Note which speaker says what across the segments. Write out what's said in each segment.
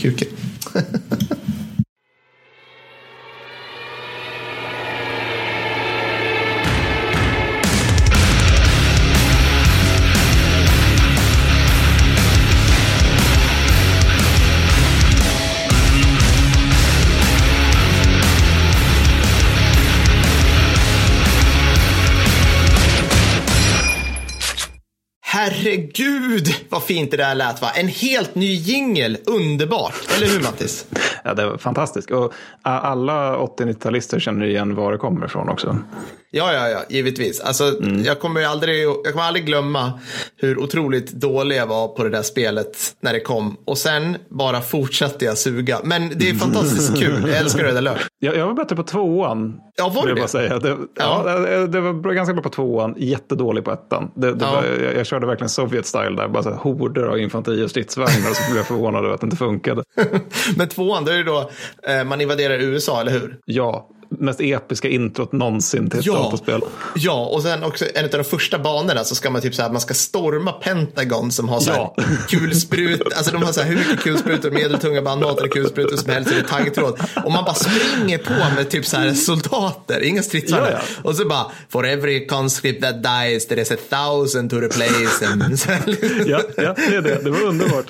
Speaker 1: kuken. Vad fint det där lät va? En helt ny jingel, underbart. Eller hur Mattis?
Speaker 2: Ja, det var fantastiskt. Och alla 80-90-talister känner igen var det kommer ifrån också.
Speaker 1: Ja, ja, ja, givetvis. Alltså, mm. jag, kommer aldrig, jag kommer aldrig glömma hur otroligt dålig jag var på det där spelet när det kom. Och sen bara fortsatte jag suga. Men det är fantastiskt kul. Jag älskar där löp.
Speaker 2: Jag, jag var bättre på tvåan.
Speaker 1: Ja, var det?
Speaker 2: Bara säga. Det, ja. ja. det var ganska bra på tvåan, jättedålig på ettan. Det, det ja. var, jag, jag, körde verkligen Sovjet style där. Bara så här, horder av infanteri och stridsvagnar. så blev jag förvånad över att det inte funkade.
Speaker 1: Men tvåan, då är det då eh, man invaderar USA, eller hur?
Speaker 2: Ja, mest episka introt någonsin till ett ja. datorspel.
Speaker 1: Ja, och sen också en av de första banorna så ska man typ så här, man ska storma Pentagon som har så här ja. kulsprut, alltså de har så här hur mycket kulsprutor, medeltunga bandmater och kulsprutor som helst i taggtråd. Och man bara springer på med typ så här soldater, inga stridsvagnar. Ja, ja. Och så bara, for every conscript that dies there is a thousand to replace them.
Speaker 2: ja, ja, det är det. Det var underbart.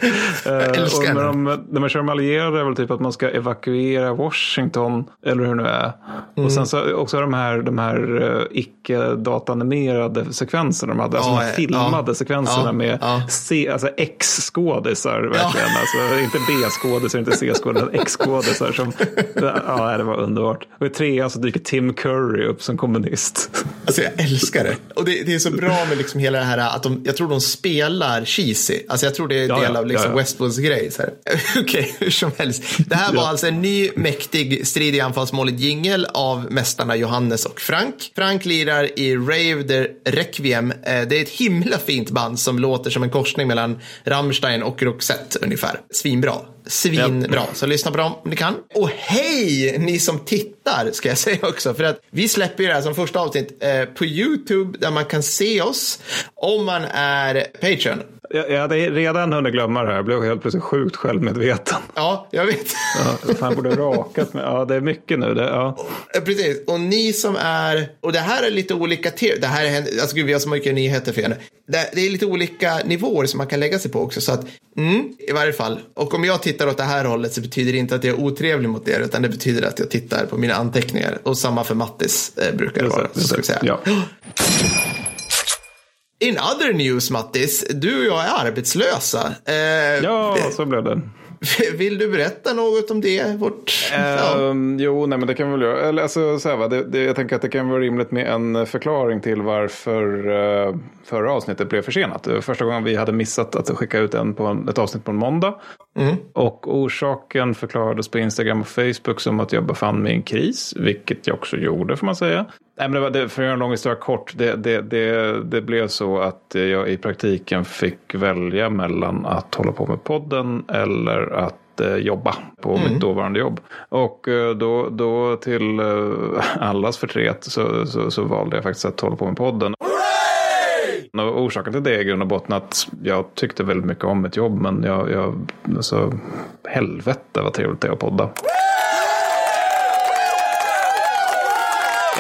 Speaker 2: Jag eh, älskar och när, de, när man kör med allierade är väl typ att man ska evakuera Washington, eller hur det nu är. Mm. Och sen så också de här, de här uh, icke-datanimerade sekvenserna de hade. Alltså de filmade ja, sekvenserna ja, med. C, alltså X-skådisar. Verkligen. Alltså, inte B-skådisar, inte C-skådisar, X-skådisar. Som, ja, det var underbart. Och i trean så dyker Tim Curry upp som kommunist.
Speaker 1: Alltså jag älskar det. Och det, det är så bra med liksom hela det här att de, jag tror de spelar cheesy. Alltså jag tror det är en del av liksom Westwoods grej. Okej, okay, hur som helst. Det här var alltså en ny mäktig strid i anfallsmålet jingel del av mästarna Johannes och Frank. Frank lirar i Rave der Requiem. Eh, det är ett himla fint band som låter som en korsning mellan Rammstein och Roxette ungefär. Svinbra. Svinbra. Så lyssna på dem om ni kan. Och hej ni som tittar ska jag säga också. För att vi släpper ju det här som första avsnitt eh, på YouTube där man kan se oss om man är Patreon.
Speaker 2: Jag, jag hade redan hunnit glömma det här. Jag blev helt plötsligt sjukt självmedveten.
Speaker 1: Ja, jag vet.
Speaker 2: Ja, fan borde rakat mig. Ja, det är mycket nu. Det, ja.
Speaker 1: Precis. Och ni som är, och det här är lite olika, det här är, alltså gud vi har så mycket nyheter för er. Det, det är lite olika nivåer som man kan lägga sig på också. Så att, mm, i varje fall. Och om jag tittar åt det här hållet så betyder det inte att jag är otrevlig mot er, utan det betyder att jag tittar på mina anteckningar. Och samma för Mattis eh, brukar det vara. Så ska vi säga. Ja. In other news, Mattis, du och jag är arbetslösa.
Speaker 2: Eh, ja, så blev det.
Speaker 1: Vill du berätta något om det? Vårt,
Speaker 2: uh, ja. Jo, nej, men det kan vi väl göra. Eller, alltså, så här, va? Det, det, jag tänker att det kan vara rimligt med en förklaring till varför uh, förra avsnittet blev försenat. Första gången vi hade missat att skicka ut en på en, ett avsnitt på en måndag. Mm. Och orsaken förklarades på Instagram och Facebook som att jag befann mig i en kris, vilket jag också gjorde får man säga. Nej, men det var, det, för att göra en lång historia kort, det, det, det, det blev så att jag i praktiken fick välja mellan att hålla på med podden eller att eh, jobba på mm. mitt dåvarande jobb. Och eh, då, då till eh, allas förtret så, så, så, valde jag faktiskt att hålla på med podden. Och orsaken till det är i grund och botten att jag tyckte väldigt mycket om mitt jobb men jag, jag alltså, helvete vad trevligt det är att podda.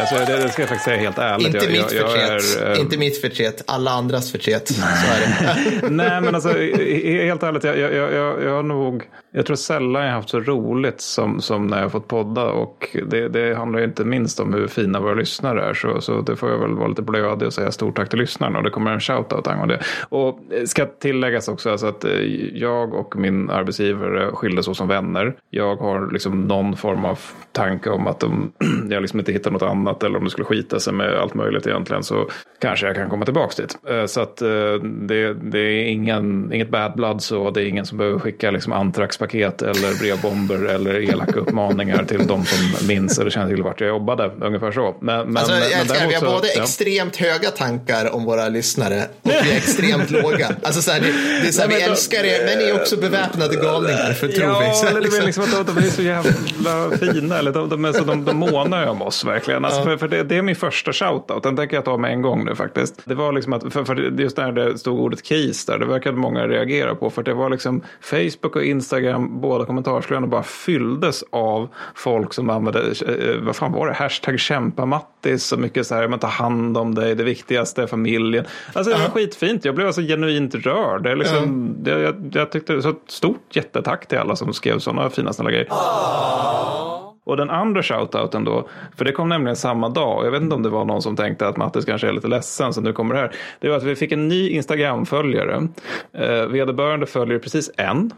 Speaker 2: Alltså, det, det ska jag faktiskt säga helt ärligt.
Speaker 1: Inte jag, mitt jag, jag förtret. Är, äh... Inte mitt förtret. Alla andras förtret. Så är
Speaker 2: det. Nej, men alltså helt ärligt. Jag, jag, jag, jag har nog. Jag tror sällan jag haft så roligt som, som när jag fått podda. Och det, det handlar ju inte minst om hur fina våra lyssnare är. Så, så det får jag väl vara lite blödig och säga stort tack till lyssnarna. Och det kommer en shoutout angående det. Och ska tilläggas också alltså att eh, jag och min arbetsgivare skildes åt som vänner. Jag har liksom någon form av tanke om att de, jag liksom inte hittar något annat eller om det skulle skita sig med allt möjligt egentligen så kanske jag kan komma tillbaka dit. Eh, så att eh, det, det är ingen, inget bad blood så det är ingen som behöver skicka liksom antrax antraxpaket eller brevbomber eller elaka uppmaningar till de som minns eller känner till vart jag jobbade. Ungefär så. Men, men,
Speaker 1: alltså, jag men vi har både ja. extremt höga tankar om våra lyssnare och vi är extremt låga. Alltså, så här, det, det är så här, Nej, vi då, älskar er men ni är också beväpnade galningar för tror
Speaker 2: ja, vi. Liksom. liksom att de, de är så jävla fina, eller de, de, är så, de, de månar ju om oss verkligen. Alltså, för, för det, det, är min första shoutout. Den tänker jag ta med en gång nu faktiskt. Det var liksom att, för, för just när det stod ordet kris där, det verkade många reagera på. För det var liksom Facebook och Instagram, båda kommentarsflödena bara fylldes av folk som använde, eh, vad fan var det, hashtag kämpa Mattis så mycket så här, man tar hand om dig, det viktigaste är familjen. Alltså det var uh -huh. skitfint, jag blev alltså genuint rörd. Det, liksom, uh -huh. det, jag, jag tyckte, så stort jättetack till alla som skrev sådana fina snälla grejer. Oh. Och den andra shoutouten då, för det kom nämligen samma dag, och jag vet inte om det var någon som tänkte att Mattis kanske är lite ledsen så nu kommer det här. Det var att vi fick en ny Instagram-följare. Eh, vederbörande följer precis en,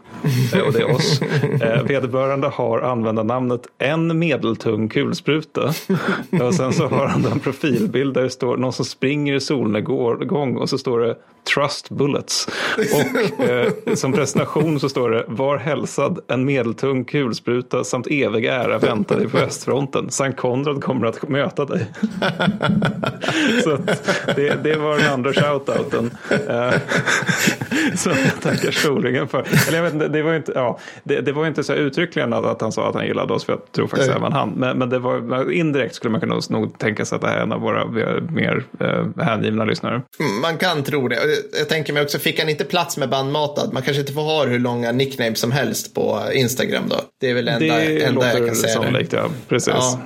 Speaker 2: eh, och det är oss. Eh, vederbörande har användarnamnet en medeltung kulspruta. Och sen så har han en profilbild där det står någon som springer i solnedgång och så står det Trust Bullets. Och eh, som presentation så står det Var hälsad, en medeltung kulspruta samt evig ära väntar dig på östfronten. Sankt Konrad kommer att möta dig. så det, det, var den andra shoutouten. Eh, som jag tackar storligen för. Eller jag vet inte, det var inte, ja, det, det var inte så uttryckligen att, att, han sa att han gillade oss, för jag tror faktiskt även han. Men, men det var, indirekt skulle man kunna nog tänka sig att det här är en av våra mer eh, hängivna lyssnare.
Speaker 1: Mm, man kan tro det. Jag tänker mig också, fick han inte plats med bandmatad? Man kanske inte får ha hur långa nicknames som helst på Instagram då? Det är väl enda, det enda jag kan säga
Speaker 2: sannolikt, ja. Precis. Ja.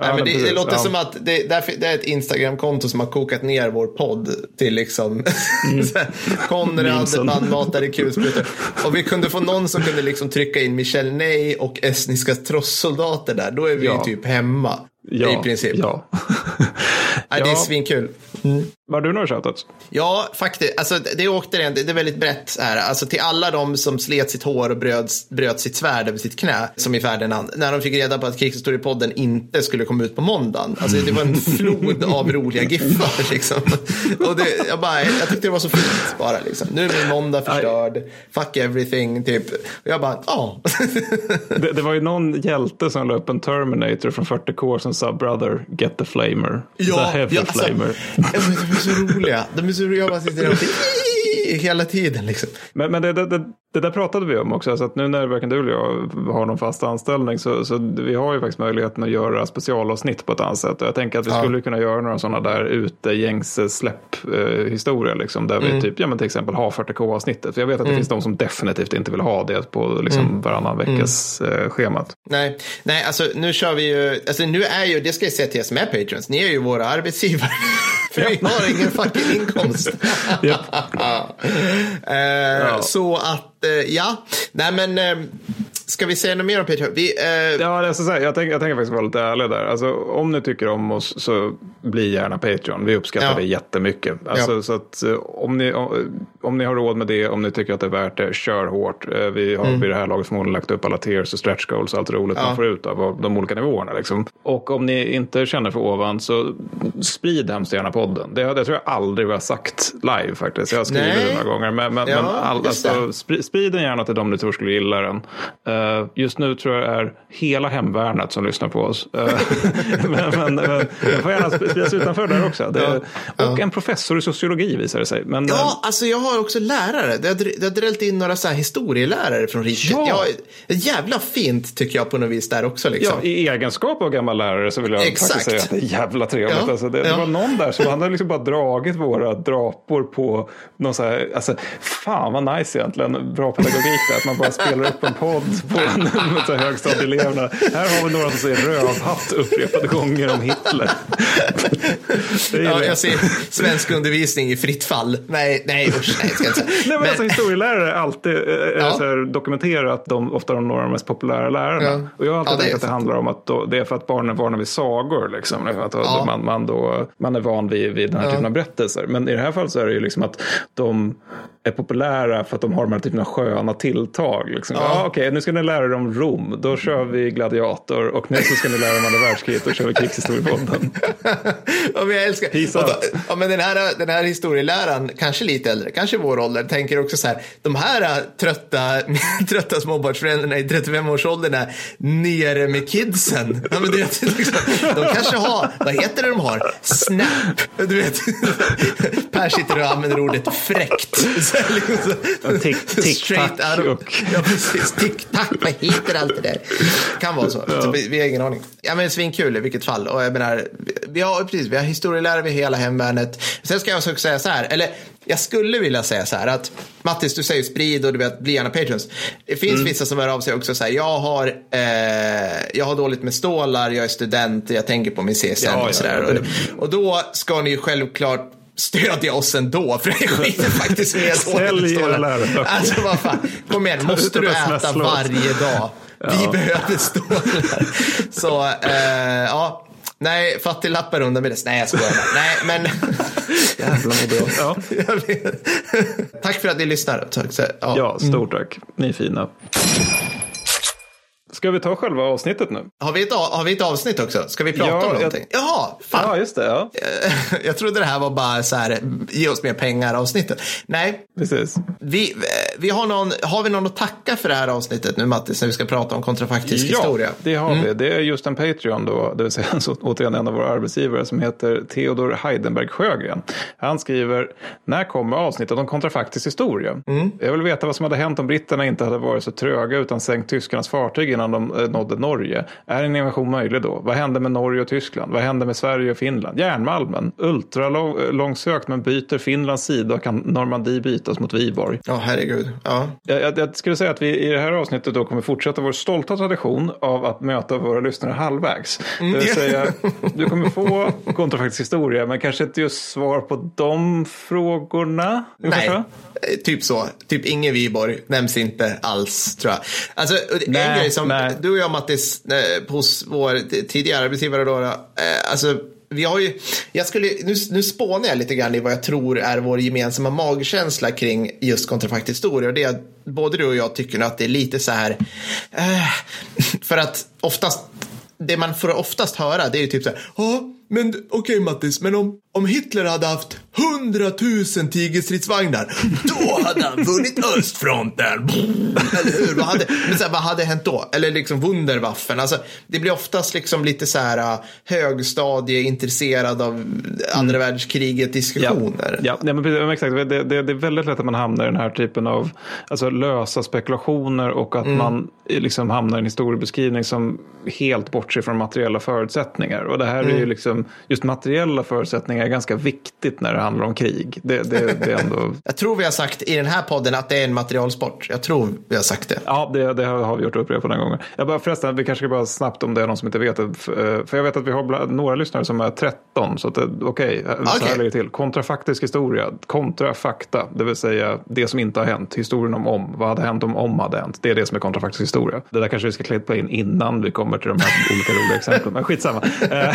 Speaker 1: Nej, men det, precis. det låter ja. som att det, det är ett Instagram-konto som har kokat ner vår podd till liksom mm. Konrad, bandmatare, kulsprutor. Och vi kunde få någon som kunde liksom trycka in Michel Ney och estniska trossoldater där. Då är vi ja. typ hemma. Ja, I princip.
Speaker 2: Ja.
Speaker 1: ja. Det är svinkul.
Speaker 2: Mm. Var du några shoutouts?
Speaker 1: Ja, faktiskt. Alltså, det är återigen, det är väldigt brett här. Alltså, till alla de som slet sitt hår och bröt, bröt sitt svärd över sitt knä, som i Ferdinand, när de fick reda på att Krigshistoriepodden inte skulle komma ut på måndagen. Alltså, det var en flod av roliga giffar. Liksom. Och det, jag, bara, jag tyckte det var så fint bara. Liksom. Nu är min måndag förstörd. Fuck everything, typ. Och jag bara, ja.
Speaker 2: det, det, var ju någon hjälte som la upp en Terminator från 40K som sa brother, get the flamer.
Speaker 1: Ja, the heavy ja, alltså, flamer så roliga. De är så roliga. Jag bara sitter där och hela tiden. Liksom.
Speaker 2: Men, men det, det, det, det, där pratade vi om också. Så att nu när varken du eller jag har någon fast anställning så, så vi har ju faktiskt möjligheten att göra specialavsnitt på ett annat sätt. Och jag tänker att vi ja. skulle kunna göra några sådana där ute gängse släpp-historier. Eh, liksom, där mm. vi typ, ja, men till exempel har 40k-avsnittet. För jag vet att det mm. finns de som definitivt inte vill ha det på liksom, mm. varannan veckas mm. eh, schemat.
Speaker 1: Nej, nej, alltså nu kör vi ju, alltså nu är ju, det ska jag säga till er som är patrons, ni är ju våra arbetsgivare. För vi har ingen fucking inkomst. eh, ja. Så att, ja, nej men eh, Ska vi säga något mer om Patreon? Vi,
Speaker 2: eh... Ja, så säga, jag, tänker, jag tänker faktiskt vara lite ärlig där. Alltså, om ni tycker om oss så bli gärna Patreon. Vi uppskattar ja. det jättemycket. Alltså, ja. så att, eh, om, ni, om ni har råd med det, om ni tycker att det är värt det, kör hårt. Eh, vi har mm. vid det här laget förmodligen lagt upp alla tiers och stretch goals och allt roligt ja. man får ut av de olika nivåerna. Liksom. Och om ni inte känner för ovan så sprid hemskt gärna podden. Det, det tror jag aldrig vi har sagt live faktiskt. Jag har skrivit det några gånger. Men, men, men all, alltså, sprid den gärna till de ni tror skulle gilla den. Uh, just nu tror jag är hela hemvärnet som lyssnar på oss. Uh, men, men, men jag får gärna spridas utanför där också. Det, ja, och ja. en professor i sociologi visar det sig. Men,
Speaker 1: ja, uh, alltså jag har också lärare. Det har, det har drällt in några så här historielärare från riket. Ja. Ja, jävla fint tycker jag på något vis där också. Liksom.
Speaker 2: Ja, I egenskap av gammal lärare så vill jag Exakt. faktiskt säga att det är jävla trevligt. Ja. Alltså, det, det var någon där som han har liksom bara dragit våra drapor på någon så här, alltså, fan vad nice egentligen. Bra pedagogik där, att man bara spelar upp en podd på på högstadieeleverna. Här har vi några som säger rövhatt upprepade gånger om Hitler.
Speaker 1: ja, jag ser svensk undervisning i fritt fall. Nej, nej usch. Nej, ska inte.
Speaker 2: nej, men, men... Alltså, historielärare är alltid äh, ja. så här, dokumenterat de, ofta de några av de mest populära lärarna. Ja. Och jag har alltid ja, tänkt att det handlar om att då, det är för att barnen är vana vid sagor. Liksom. Att ja. man, man, då, man är van vid, vid den här typen av berättelser. Men i det här fallet så är det ju liksom att de är populära för att de har de här typen av sköna tilltag. Liksom. Ja. Ja, Okej, okay, nu ska ni lära er om Rom. Då kör vi Gladiator. Och nu så ska ni lära er om andra världskriget. Då kör vi krigshistoriepodden.
Speaker 1: ja, men jag älskar. Då, ja, men den, här, den här historieläraren, kanske lite äldre, kanske vår ålder, tänker också så här. De här äh, trötta, trötta småbarnsföräldrarna i 35-årsåldern är nere med kidsen. Ja, men det, liksom, de kanske har, vad heter det de har? Snap. Du vet, Per sitter och använder ordet fräckt. Så
Speaker 2: liksom, Tick-tack.
Speaker 1: Ja, precis. Tick-tack, vad heter allt det där? Kan vara så. Ja. så vi, vi, har ingen aning. Ja, men svinkul i vilket fall. Och jag menar, vi har, precis, vi har historielärare vid hela hemvärnet. Sen ska jag också säga så här, eller jag skulle vilja säga så här att Mattis, du säger sprid och du vet, bli gärna patrons. Det finns mm. vissa som hör av sig också så här, jag har, eh, jag har dåligt med stålar, jag är student, jag tänker på min CSN ja, och sådär. Ja, ja, och, och då ska ni ju självklart stödja oss ändå, för det skiter faktiskt med
Speaker 2: Sälj era
Speaker 1: Alltså vad fan, kom igen, måste du äta varje dag? Vi behöver stålar. Så, eh, ja. Nej, fattiglappar under med det. Nej, jag skojar. Nej, men...
Speaker 2: Jävlar vad bra. Ja.
Speaker 1: tack för att ni lyssnar.
Speaker 2: Ja, ja stort tack. Ni är fina. Ska vi ta själva avsnittet nu?
Speaker 1: Har vi ett, har vi ett avsnitt också? Ska vi prata ja, om någonting? Jag... Jaha, fan.
Speaker 2: Ja, just det. Ja.
Speaker 1: jag trodde det här var bara så här, ge oss mer pengar avsnittet. Nej,
Speaker 2: Precis.
Speaker 1: Vi, vi har, någon, har vi någon att tacka för det här avsnittet nu Mattis, när vi ska prata om kontrafaktisk ja, historia?
Speaker 2: Ja, det har mm. vi. Det är just en Patreon då, det vill säga så, återigen en av våra arbetsgivare som heter Theodor Heidenberg Sjögren. Han skriver, när kommer avsnittet om kontrafaktisk historia? Mm. Jag vill veta vad som hade hänt om britterna inte hade varit så tröga utan sänkt tyskarnas fartyg innan de eh, nådde Norge. Är en invasion möjlig då? Vad hände med Norge och Tyskland? Vad hände med Sverige och Finland? Järnmalmen, ultralångsökt men byter Finlands sida och kan Normandie bytas mot Viborg?
Speaker 1: Ja, oh, herregud. Ja.
Speaker 2: Jag, jag, jag, skulle säga att vi i det här avsnittet då kommer fortsätta vår stolta tradition av att möta våra lyssnare halvvägs. Mm. Det vill säga, du kommer få kontrafaktisk historia men kanske inte just svar på de frågorna.
Speaker 1: Nej, eh, typ så. Typ Inge Viborg nämns inte alls tror jag. Alltså, nej, en grej som nej. du och jag Mattis, eh, hos vår tidigare arbetsgivare då, eh, alltså vi har ju, jag skulle, nu, nu spånar jag lite grann i vad jag tror är vår gemensamma magkänsla kring just kontrafakt historia. Och det är både du och jag tycker att det är lite så här, eh, för att oftast, det man får oftast höra det är ju typ så här, men okej okay, Mattis, men om, om Hitler hade haft hundratusen tigerstridsvagnar, då hade han vunnit östfronten. Eller hur? Vad hade, men så här, vad hade hänt då? Eller liksom Wunderwaffen. Alltså, det blir oftast liksom lite så här äh, högstadie, intresserad av andra mm. världskriget diskussioner.
Speaker 2: Ja, ja. men exakt. Det, det, det, är väldigt lätt att man hamnar i den här typen av alltså, lösa spekulationer och att mm. man liksom hamnar i en historiebeskrivning som helt bortser från materiella förutsättningar. Och det här mm. är ju mm. liksom, just materiella förutsättningar är ganska viktigt när det handlar om krig. Det, det, det är ändå...
Speaker 1: jag tror vi har sagt i den här podden att det är en materialsport. Jag tror vi har sagt det.
Speaker 2: Ja, det, det har vi gjort upprepade gånger. Jag bara förresten, vi kanske ska bara snabbt om det är någon som inte vet det. För jag vet att vi har några lyssnare som är 13. Så okej, okay, okay. så här lägger till. Kontrafaktisk historia, kontrafakta, det vill säga det som inte har hänt. Historien om om. Vad hade hänt om om hade hänt? Det är det som är kontrafaktisk historia. Det där kanske vi ska klippa in innan vi kommer till de här olika roliga exemplen. Men skitsamma. Eh, nej,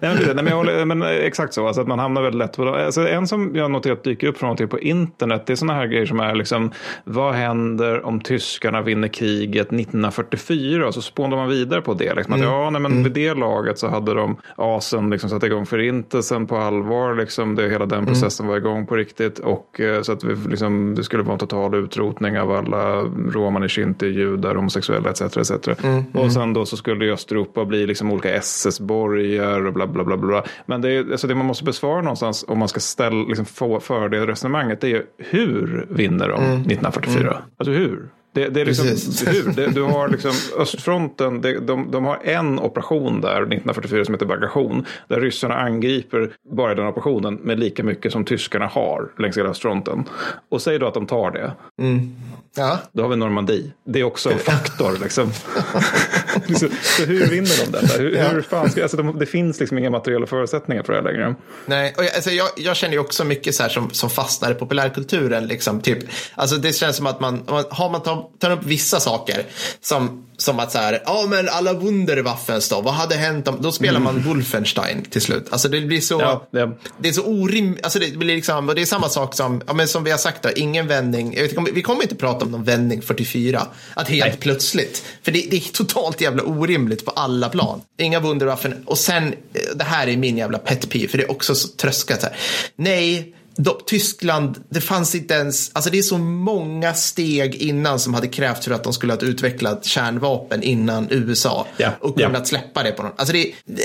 Speaker 2: men, nej, men, håller, men exakt så, alltså att man hamnar väldigt lätt på det. Alltså, en som jag noterat dyker upp från och till på internet, det är sådana här grejer som är liksom, vad händer om tyskarna vinner kriget 1944? Och så spånar man vidare på det. Liksom, mm. att, ja, nej, men mm. vid det laget så hade de asen liksom satt igång förintelsen på allvar. Liksom, det, hela den mm. processen mm. var igång på riktigt. Och eh, så att vi, liksom, det skulle vara en total utrotning av alla romani, shinti, judar, homosexuella etc. etc. Mm. Och sen då så skulle Östeuropa bli liksom olika SS-borgar och bla bla bla. bla. Men det, är, alltså det man måste besvara någonstans om man ska ställa, liksom få för det resonemanget det är hur vinner de mm. 1944? Mm. Alltså hur? Det, det är liksom, hur? Det, du har liksom östfronten, det, de, de har en operation där 1944 som heter bagation. Där ryssarna angriper bara den operationen med lika mycket som tyskarna har längs hela östfronten. Och säg då att de tar det.
Speaker 1: Mm. Ja.
Speaker 2: Då har vi Normandie. Det är också en faktor. Liksom. så hur vinner de detta? Hur, ja. hur fan ska, alltså, de, det finns liksom inga materiella förutsättningar för det här längre.
Speaker 1: Nej, och jag, alltså, jag, jag känner ju också mycket så här som, som fastnar i populärkulturen. Liksom, typ. alltså, det känns som att man, har man tar upp vissa saker som som att så här, ja men alla Wunderwaffens då, vad hade hänt om, då spelar man mm. Wolfenstein till slut. Alltså det blir så, ja, ja. det är så orimligt, alltså det blir liksom, och det är samma sak som, ja men som vi har sagt då, ingen vändning, vet, vi kommer inte prata om någon vändning 44, att helt Nej. plötsligt, för det, det, är totalt jävla orimligt på alla plan. Inga Wunderwaffen, och sen, eh, det här är min jävla pet peeve, för det är också så tröskat här. Nej, då, Tyskland, det fanns inte ens, alltså det är så många steg innan som hade krävt för att de skulle ha utvecklat kärnvapen innan USA
Speaker 2: ja,
Speaker 1: och kunnat ja. släppa det på någon. Alltså det, det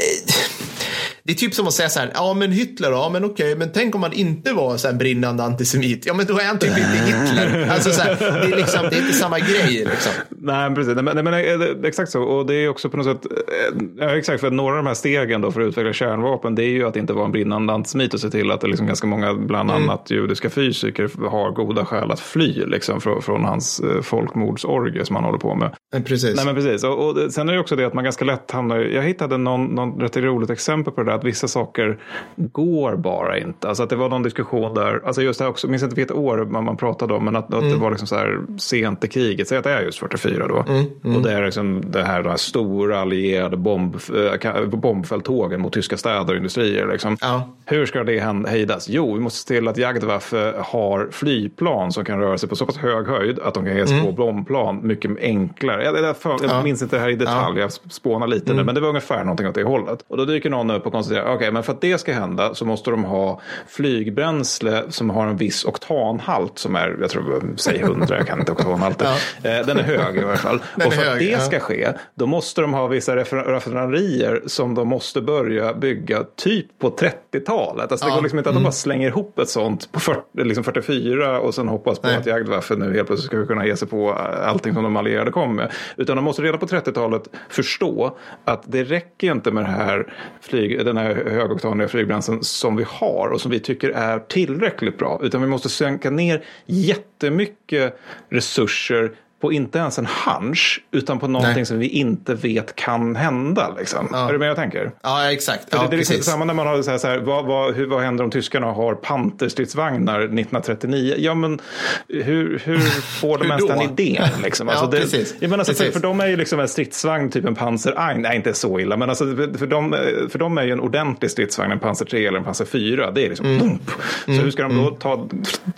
Speaker 1: det är typ som att säga så här, ja men Hitler, ja men okej, men tänk om han inte var så här brinnande antisemit. Ja men då är han typ inte Hitler. Alltså så här, det, är liksom, det är inte samma grej. Liksom.
Speaker 2: Nej, precis. Nej, men, nej, men, exakt så. Och det är också på något sätt, ja, exakt, för några av de här stegen då för att utveckla kärnvapen, det är ju att inte vara en brinnande antisemit och se till att det liksom ganska många, bland mm. annat judiska fysiker, har goda skäl att fly liksom, från, från hans eh, folkmordsorgie som han håller på med.
Speaker 1: Precis.
Speaker 2: Nej, men precis. Och, och, sen är det också det att man ganska lätt hamnar, jag hittade någon, någon rätt roligt exempel på det där, att vissa saker går bara inte. Alltså att det var någon diskussion där, alltså just det här också, jag minns inte vilket år man, pratade om, men att, att mm. det var liksom så här sent i kriget, säg att det är just 44 då. Mm. Mm. Och det är liksom det här, det här stora allierade bomb, äh, bombfälttågen mot tyska städer och industrier. Liksom.
Speaker 1: Ja.
Speaker 2: Hur ska det hejdas? Jo, vi måste se till att Jagdwaffe har flygplan som kan röra sig på så pass hög höjd att de kan ge sig mm. på bombplan mycket enklare. Jag, jag, jag, jag minns inte det här i detalj, jag spånar lite nu, men det var ungefär någonting åt det hållet. Och då dyker någon upp och konstaterar, okej, okay, men för att det ska hända så måste de ha flygbränsle som har en viss oktanhalt som är, jag tror, säg 100, jag kan inte oktanhalten. ja. Eh, den är hög i varje fall. och för att det ska ske, då måste de ha vissa raffinaderier som de måste börja bygga typ på 30-talet. Alltså det går liksom inte att de bara slänger ihop ett sånt på 40, liksom 44 och sen hoppas på Nej. att Jagdwaffe nu helt plötsligt ska kunna ge sig på allting som de allierade kom med. Utan de måste redan på 30-talet förstå att det räcker inte med det här flyg, den här högoktaniga flygbränslen som vi har och som vi tycker är tillräckligt bra. Utan vi måste sänka ner jättemycket resurser på inte ens en hunch, utan på någonting Nej. som vi inte vet kan hända. Liksom. Ja. Är du med jag tänker?
Speaker 1: Ja, exakt.
Speaker 2: För
Speaker 1: ja,
Speaker 2: det, det är liksom samma när man har så här, så här vad, vad, hur, vad händer om tyskarna har panterstridsvagnar 1939? Ja, men hur, hur får de ens den idén? Liksom? Alltså,
Speaker 1: ja, det, precis.
Speaker 2: Jag menar, alltså, precis. För, för dem är ju liksom en stridsvagn, typ en 1, nej inte så illa, men alltså, för, dem, för dem är ju en ordentlig stridsvagn en Panzer 3 eller en Panzer 4. Det är liksom mm. Boom. Så mm. hur ska de då mm. ta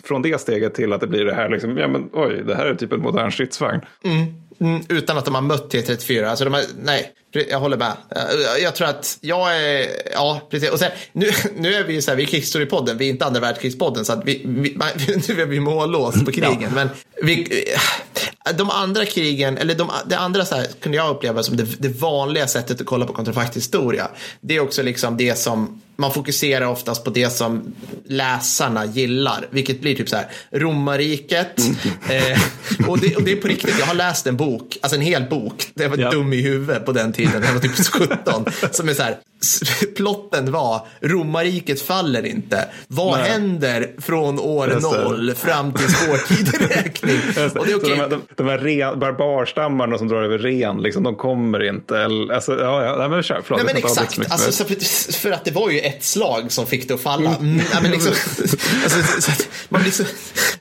Speaker 2: från det steget till att det blir det här, liksom, ja men oj, det här är typ en modern stridsvagn stridsvagn.
Speaker 1: Mm. Mm, utan att de har mött T34. Alltså de har, nej, jag håller med. Jag tror att jag är, ja, precis. Och sen, nu, nu är vi ju så här, vi är krigsstorypodden, vi är inte andra världskrigspodden, så att vi, vi, nu är vi mållås på krigen. Ja. Men vi, de andra krigen, eller de, det andra så här, kunde jag uppleva som det, det vanliga sättet att kolla på kontrafakthistoria. Det är också liksom det som man fokuserar oftast på det som läsarna gillar, vilket blir typ så här romarriket. Mm. Eh, och, det, och, det, är på riktigt, jag har läst en bok, alltså en hel bok, det var ja. dum i huvudet på den tiden, jag var typ 17, som är så här, plotten var romarriket faller inte. Vad Nej. händer från år noll fram till spårtideräkning?
Speaker 2: Och det är okay. de, de, de här ren, barbarstammarna som drar över ren, liksom, de kommer inte. Alltså, ja, ja, men kör, förlåt,
Speaker 1: Nej, men exakt, alltså, för, för, att det var ju ett slag som fick det att falla. Mm. Mm, liksom, alltså, så, man blir så,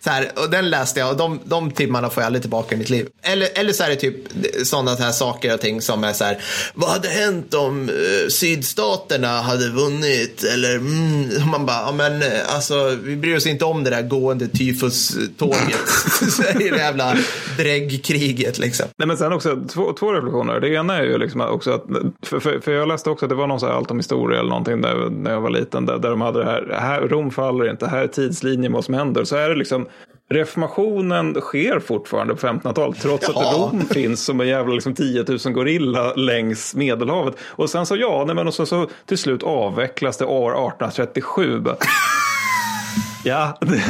Speaker 1: så här, och den läste jag och de, de timmarna får jag aldrig tillbaka i mitt liv. Eller, eller så är det typ sådana här saker och ting som är så här, vad hade hänt om uh, sydstaterna hade vunnit? Eller mm, man bara, ja men eh, alltså vi bryr oss inte om det där gående tyfuståget i det jävla dräggkriget liksom.
Speaker 2: Nej men sen också två, två reflektioner. Det ena är ju liksom också att, för, för, för jag läste också att det var någon så här allt om historia eller någonting där, när jag var liten, där, där de hade det här, här, Rom faller inte, här är tidslinjen vad som händer. Så är det liksom Reformationen sker fortfarande på 1500-talet trots Jaha. att Rom finns som en jävla liksom 10 000 gorilla längs Medelhavet. Och sen så ja, nej, men och så, så till slut avvecklas det år 1837. Ja, det,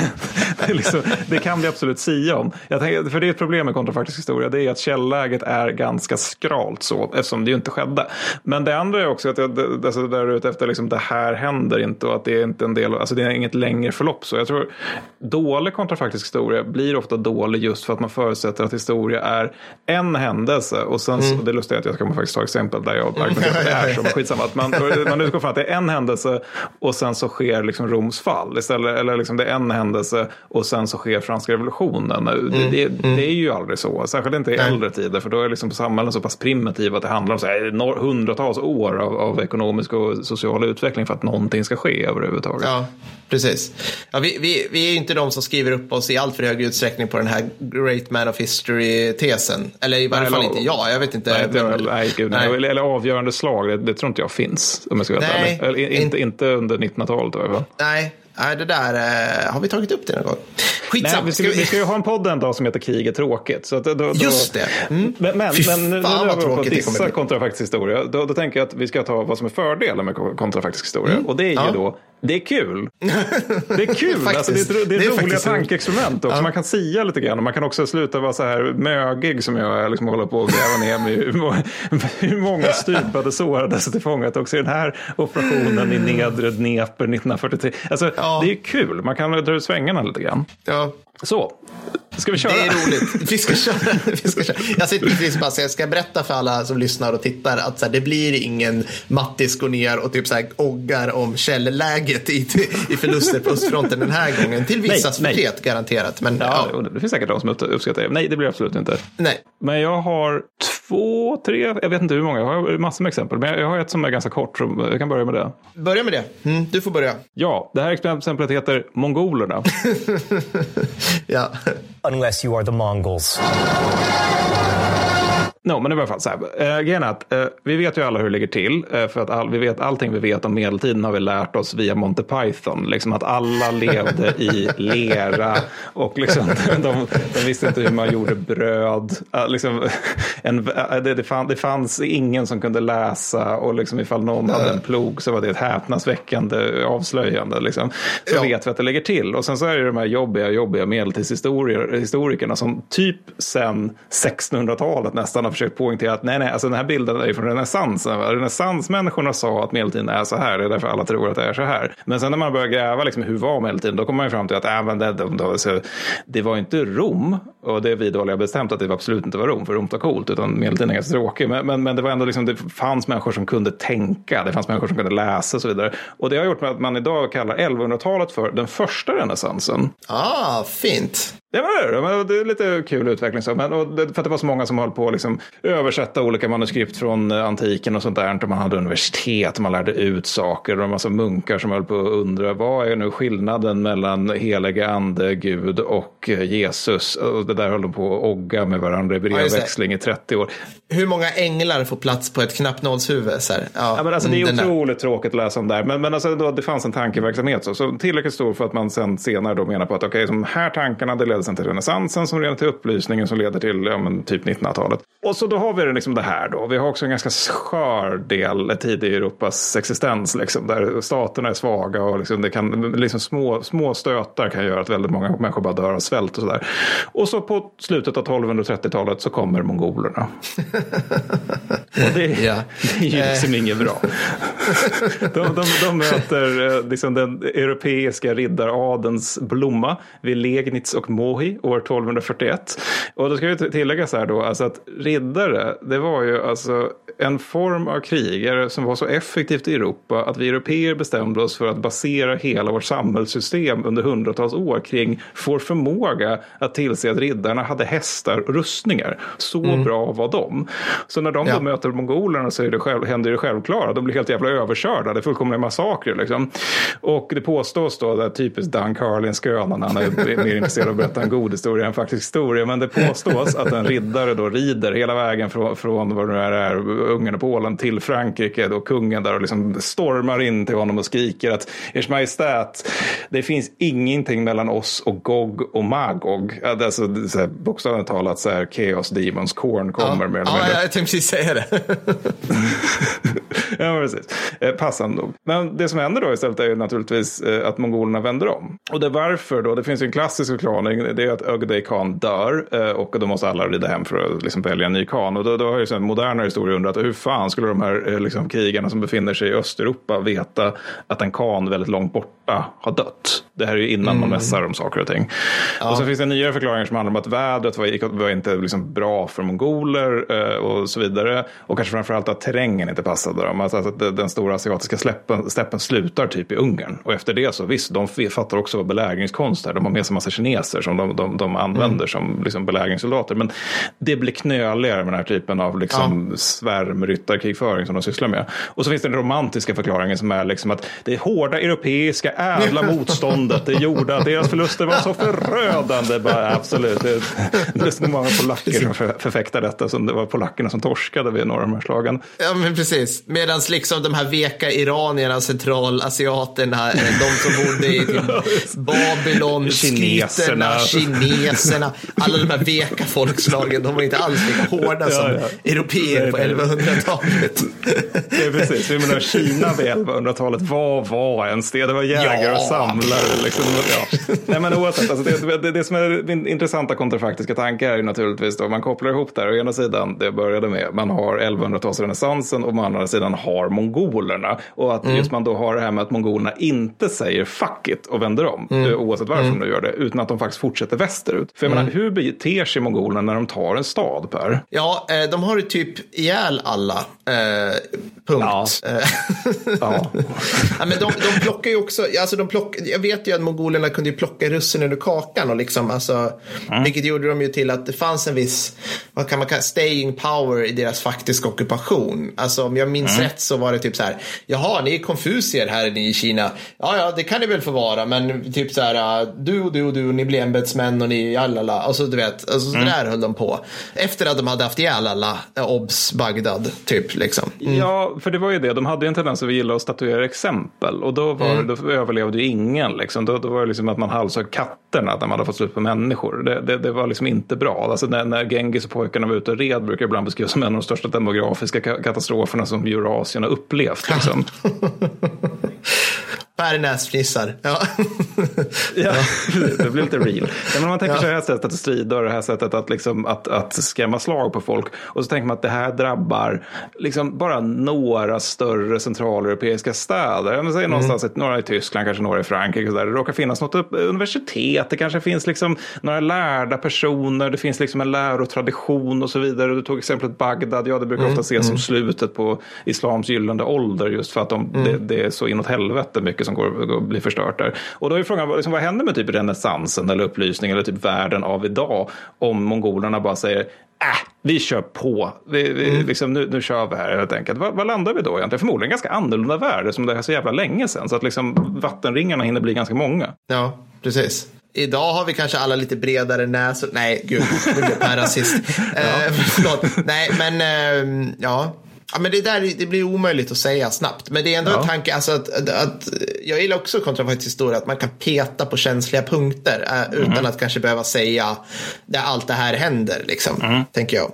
Speaker 2: det, liksom, det, kan vi absolut sia om. Tänker, för det är ett problem med kontrafaktisk historia, det är att källläget är ganska skralt så, eftersom det ju inte skedde. Men det andra är också att jag, alltså där ute efter liksom, det här händer inte och att det är inte en del, alltså det är inget längre förlopp. Så jag tror dålig kontrafaktisk historia blir ofta dålig just för att man förutsätter att historia är en händelse och sen, mm. så, det är lustigt att jag ska faktiskt ta exempel där jag argumenterar att det är som skitsamma, att man, man utgår från att det är en händelse och sen så sker liksom Roms fall istället, eller liksom det är en händelse och sen så sker franska revolutionen. Mm, det, mm. det, är ju aldrig så, särskilt inte i Nej. äldre tider för då är liksom samhällen så pass primitiva att det handlar om så här, hundratals år av, av ekonomisk och social utveckling för att någonting ska ske överhuvudtaget.
Speaker 1: Ja, precis. Ja, vi, vi, vi är ju inte de som skriver upp oss i allt för hög utsträckning på den här Great Man of History-tesen. Eller i varje fall inte jag, jag vet inte.
Speaker 2: Nej, men, nej, gud, nej. Eller, eller avgörande slag, det, det, tror inte jag finns. Om jag ska vara nej, eller, inte, in, inte under 1900-talet i alla fall.
Speaker 1: Nej, Nej, det där, eh, har vi tagit upp det någon gång?
Speaker 2: Skitsamma. Nej, vi, ska, vi... ska ju ha en podd en dag som heter Krig är tråkigt. Så då, då,
Speaker 1: Just det.
Speaker 2: Mm. Men, men, men nu när vi på dissa kontrafaktisk historia, då, då tänker jag att vi ska ta vad som är fördelen med kontrafaktisk historia. Mm. Och det är ju ja. då det är kul. Det är kul. alltså, det är, det är, det är roliga tankeexperiment också. Ja. Man kan sia lite grann. Och man kan också sluta vara så här mögig som jag är. Liksom hålla på och gräva ner mig hur många stupade sårades tillfångat också i den här operationen i nedre Dnepr 1943. Alltså, ja. Det är kul. Man kan dra ut svängarna lite grann.
Speaker 1: Ja.
Speaker 2: Så, ska vi köra?
Speaker 1: Det är roligt. Vi ska köra. Vi ska köra. Jag sitter precis bara så jag ska berätta för alla som lyssnar och tittar att så här, det blir ingen Mattis går ner och typ så här oggar om källläget i, i förluster på östfronten den här gången. Till vissas förtret garanterat. Men,
Speaker 2: ja, ja. Det finns säkert de som uppskattar det. Nej, det blir absolut inte.
Speaker 1: Nej.
Speaker 2: Men jag har två, tre, jag vet inte hur många, jag har massor med exempel. Men jag har ett som är ganska kort, så jag kan börja med det.
Speaker 1: Börja med det. Mm, du får börja.
Speaker 2: Ja, det här exemplet heter Mongolerna.
Speaker 1: ja.
Speaker 3: Unless you are the Mongols.
Speaker 2: No, men i alla fall så här. Eh, grejen att eh, vi vet ju alla hur det ligger till. Eh, för att all, vi vet allting vi vet om medeltiden har vi lärt oss via Monty Python. Liksom att alla levde i lera och liksom, de, de visste inte hur man gjorde bröd. Uh, liksom, en, uh, det, det, fann, det, fanns ingen som kunde läsa och liksom ifall någon hade en plog så var det ett häpnadsväckande avslöjande. Liksom. Så ja. vet vi att det ligger till. Och sen så är det de här jobbiga, jobbiga medeltidshistorikerna som typ sen 1600-talet nästan har försökt poängtera att nej, nej, alltså den här bilden är från renässansen. Renässansmänniskorna sa att medeltiden är så här, det är därför alla tror att det är så här. Men sen när man börjar gräva, liksom, hur var medeltiden? Då kommer man ju fram till att äh, det, det, det, det var inte Rom, och det vidhåller jag bestämt att det absolut inte var Rom, för Rom var coolt, utan medeltiden är ganska tråkig. Men, men, men, det var ändå liksom, det fanns människor som kunde tänka, det fanns människor som kunde läsa och så vidare. Och det har gjort med att man idag kallar 1100-talet för den första renässansen.
Speaker 1: Ah, fint.
Speaker 2: Det var det. Det är lite kul utveckling. Så. Men, för att det var så många som höll på att liksom översätta olika manuskript från eh, antiken och sånt där. Och man hade universitet och man lärde ut saker. Och en massa munkar som höll på att undra vad är nu skillnaden mellan helige ande, Gud och eh, Jesus. Och det där höll de på att ogga med varandra i brevväxling ja, i 30 år.
Speaker 1: Hur många änglar får plats på ett knappnålshuvud? Så
Speaker 2: ja, ja, men alltså, det är otroligt där. tråkigt att läsa om där. Men, men alltså, då, det fanns en tankeverksamhet så, så tillräckligt stor för att man sen senare då menar på att okej, okay, de här tankarna det sen till renässansen som leder till upplysningen som leder till ja, men, typ 1900-talet. Och så då har vi liksom det här då. Vi har också en ganska skör del tid i Europas existens liksom, där staterna är svaga och liksom, det kan, liksom små, små stötar kan göra att väldigt många människor bara dör av svält och sådär. Och så på slutet av 1230-talet så kommer mongolerna. och det, ja. det är ju liksom inget bra. De, de, de möter eh, liksom den europeiska riddaradens blomma vid Legnitz och Mohi år 1241. Och då ska vi tillägga så här då, alltså att riddare, det var ju alltså en form av krigare som var så effektivt i Europa att vi europeer bestämde oss för att basera hela vårt samhällssystem under hundratals år kring vår förmåga att tillse att riddarna hade hästar och rustningar. Så mm. bra var de. Så när de ja. då möter mongolerna så är det själv, händer det självklara. De blir helt jävla överkörda. Det är fullkomliga massakrer. Liksom. Och det påstås då, det typiskt Dan Carlin-skrönan, han är mer intresserad av att berätta en god historia än faktisk historia. Men det påstås att en riddare då rider hela vägen från, från vad det nu är, Ungern och Polen till Frankrike. Då kungen där och liksom stormar in till honom och skriker att Ers Majestät, det finns ingenting mellan oss och Gog och Magog. Alltså, bokstavligt talat så här Chaos Demons Korn kommer.
Speaker 1: Ja, med, ja jag tänkte precis säga det.
Speaker 2: ja, precis. Eh, passande nog. Men det som händer då istället är ju naturligtvis eh, att mongolerna vänder om. Och det varför då? Det finns ju en klassisk förklaring. Det är att Ögdei Khan dör eh, och då måste alla rida hem för att liksom välja en ny khan. Och då, då har ju sen moderna historier undrat hur fan skulle de här liksom, krigarna som befinner sig i Östeuropa veta att en khan väldigt långt borta har dött? Det här är ju innan mm. man mässar om saker och ting. Ja. Och så finns det nya förklaringar som handlar om att vädret var, var inte liksom bra för mongoler och så vidare. Och kanske framförallt att terrängen inte passade dem. Alltså att den stora asiatiska släppen, steppen slutar typ i Ungern. Och efter det så visst, de fattar också vad belägringskonst är. De har med sig massa kineser som de, de, de använder mm. som liksom belägringssoldater. Men det blir knöligare med den här typen av liksom ja. svärmryttarkrigföring som de sysslar med. Och så finns det den romantiska förklaringen som är liksom att det hårda europeiska ädla motståndet, det gjorde att deras förluster var så förödande. Bara, absolut, det, det är så många polacker som förfäktar detta, som det var polackerna som torskade vid några av de här slagen.
Speaker 1: Ja, men precis. Medan liksom de här veka iranierna, centralasiaterna, eh, de som bodde i Babylon, kineserna, kineserna, alla de här veka folkslagen, de var inte alls lika hårda som ja, ja. europeer på 1100-talet.
Speaker 2: Det är precis, vi menar Kina vid 1100-talet, vad var ens det? Det var jägare och samlare. Liksom. Ja. Nej, men oavsett, alltså det, det, det som är min intressanta kontrafaktiska tanke är ju naturligtvis då, man kopplar ihop där, å ena sidan, det började med, man har 1100-talsrenässansen och å andra sidan har mongolerna. Och att mm. just man då har det här med att mongolerna inte säger fuck it och vänder om, mm. oavsett varför mm. de gör det, utan att de faktiskt fortsätter västerut. För jag menar, mm. hur beter sig mongolerna när de tar en stad, Per?
Speaker 1: Ja, eh, de har ju typ ihjäl alla. Eh, punkt. Ja. Eh, ja. ja. men de, de plockar ju också, alltså de plock, jag vet ju att mongolerna kunde plocka russinen ur kakan och liksom, alltså, mm. vilket gjorde de ju till att det fanns en viss, vad kan man kalla, staying power i deras faktiska ockupation. Alltså om jag minns mm. rätt så var det typ så här, jaha, ni är konfusier här i Kina. Ja, ja, det kan ni väl få vara, men typ så här, du och du och du, ni blir ämbetsmän och ni, jallala, och så du vet, alltså, så mm. där höll de på. Efter att de hade haft ihjäl alla, obs, Bagdad, typ liksom.
Speaker 2: Mm. Ja, för det var ju det, de hade ju en tendens att gilla att statuera exempel och då, var, mm. då överlevde ju ingen. Liksom. Då, då var det liksom att man halshögg katterna när man hade fått slut på människor. Det, det, det var liksom inte bra. Alltså när, när Genghis och pojkarna var ute och red brukar ibland beskrivas som en av de största demografiska katastroferna som Eurasien har upplevt. Liksom.
Speaker 1: Per näsfnissar. Ja.
Speaker 2: ja, det blir lite real. Men om man tänker ja. sig det här sättet att strida och det här sättet att, liksom, att, att skrämma slag på folk. Och så tänker man att det här drabbar liksom bara några större centraleuropeiska städer. Jag säger mm. någonstans några i Tyskland, kanske några i Frankrike. där. Det råkar finnas något universitet, det kanske finns liksom några lärda personer, det finns liksom en lärotradition och så vidare. Du tog exemplet Bagdad, ja det brukar mm. ofta ses som mm. slutet på islams gyllene ålder just för att de, mm. det, det, är så inåt helvete mycket som går, går blir förstört där. Och då är frågan, liksom, vad händer med typ renässansen eller upplysningen eller typ världen av idag om mongolerna bara säger Äh, vi kör på. Vi, vi, mm. liksom, nu, nu kör vi här helt enkelt. Vad, vad landar vi då egentligen? Förmodligen ganska annorlunda värld som det är så jävla länge sedan. Så att liksom, vattenringarna hinner bli ganska många.
Speaker 1: Ja, precis. Idag har vi kanske alla lite bredare näsor. Nej, gud, nu blev Per rasist. ja. eh, förlåt. Nej, men eh, ja. Ja, men det, där, det blir omöjligt att säga snabbt. Men det är ändå ja. en tanke, alltså att, att, att, jag gillar också kontrafaktisk historia, att man kan peta på känsliga punkter äh, mm. utan att kanske behöva säga där allt det här händer, liksom, mm. tänker jag.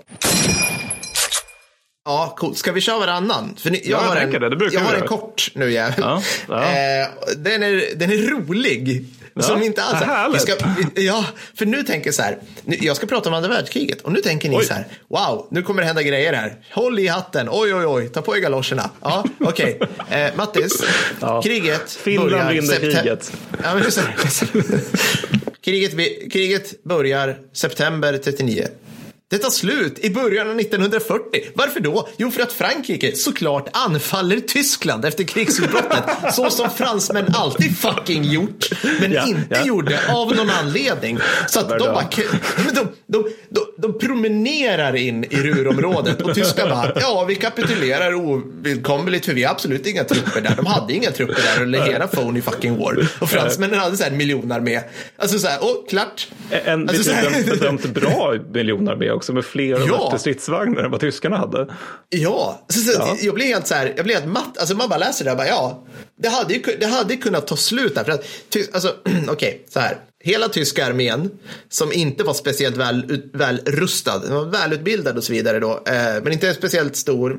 Speaker 1: Ja, coolt. Ska vi köra varannan?
Speaker 2: För ni, jag, ja, har, en, det. Det
Speaker 1: jag har en kort nu, jävel. Ja, ja. Eh, den, är, den är rolig. Ja, som inte alls... Härligt. Ska, ja, för nu tänker jag så här. Jag ska prata om andra världskriget och nu tänker ni oj. så här. Wow, nu kommer det hända grejer här. Håll i hatten. Oj, oj, oj. Ta på er galoscherna. Ja, okej. Okay. Eh, Mattis, ja. kriget
Speaker 2: Finland börjar... Finland vinner kriget. Ja, men
Speaker 1: kriget. Kriget börjar september 39. Det tar slut i början av 1940. Varför då? Jo, för att Frankrike såklart anfaller Tyskland efter krigsutbrottet. så som fransmän alltid fucking gjort, men ja, inte ja. gjorde av någon anledning. Så att de bara... De, de, de, de, promenerar in i Rurområdet och tyskarna bara, ja, vi kapitulerar ovillkomligt för vi har absolut inga trupper där. De hade inga trupper där under hela phony fucking war. Och fransmännen hade så här en miljonarmé. Alltså så här, och klart.
Speaker 2: En alltså, bedömt bra miljonarmé också med fler och ja. bättre stridsvagnar än vad tyskarna hade.
Speaker 1: Ja, så, så, ja. jag blev helt så här, jag blev helt matt. Alltså man bara läser det och bara ja, det hade, ju, det hade kunnat ta slut där. För att, alltså, okej, okay, så här. Hela tyska armén, som inte var speciellt väl, väl rustad, den var välutbildad och så vidare då, eh, men inte speciellt stor.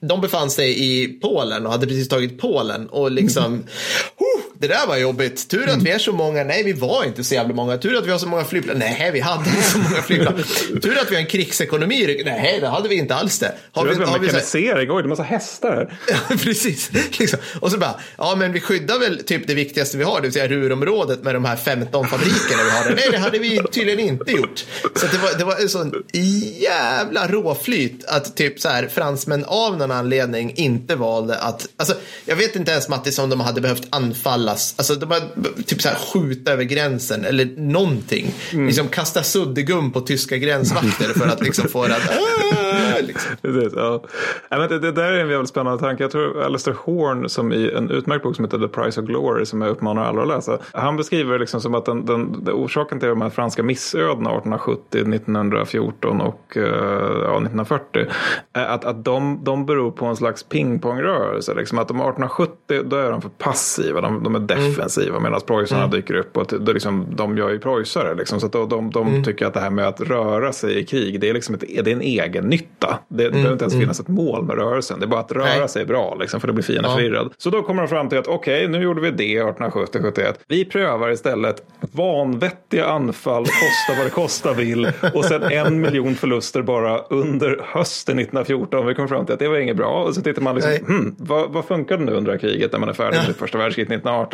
Speaker 1: De befann sig i Polen och hade precis tagit Polen och liksom, mm det där var jobbigt. Tur att vi är så många. Nej, vi var inte så jävla många. Tur att vi har så många flygplan. Nej, vi hade inte så många flygplan. Tur att vi har en krigsekonomi. Nej, det hade vi inte alls det.
Speaker 2: Har Tur vi, att vi har mekanisering. Oj, det är massa hästar här.
Speaker 1: Ja, precis. Liksom. Och så bara, ja, men vi skyddar väl typ det viktigaste vi har, det vill säga Rurområdet med de här 15 fabrikerna vi har där. Nej, det hade vi tydligen inte gjort. Så det var, det var en sån jävla råflyt att typ så här fransmän av någon anledning inte valde att, alltså, jag vet inte ens Mattis om de hade behövt anfalla anfallas, alltså de bara typ så här skjuta över gränsen eller någonting. Mm. Liksom kasta suddgum på tyska gränsvakter för att liksom få det att...
Speaker 2: liksom. Precis, ja. men det, det, där är en jävligt spännande tanke. Jag tror Alistair Horn som i en utmärkt bok som heter The Price of Glory som jag uppmanar alla att läsa. Han beskriver liksom som att den, den, orsaken till de här franska missödena 1870, 1914 och uh, ja, 1940 är att, att de, de beror på en slags pingpongrörelse. Liksom att de 1870 då är de för passiva, de, de är defensiva mm. medan preussarna mm. dyker upp och det, liksom, de gör ju preussare. Liksom, så att de, de, de mm. tycker att det här med att röra sig i krig det är, liksom ett, det är en egen nytta. Det, mm. behöver inte ens mm. finnas ett mål med rörelsen. Det är bara att röra Nej. sig bra liksom, för då blir fienden ja. förvirrad. Så då kommer de fram till att okej, okay, nu gjorde vi det 1870-71. Vi prövar istället vanvettiga anfall, kosta vad det kosta vill och sen en miljon förluster bara under hösten 1914. Vi kom fram till att det var inget bra. Och så tittar man liksom, hmm, vad, vad funkade nu under kriget när man är färdig med ja. första världskriget 1918?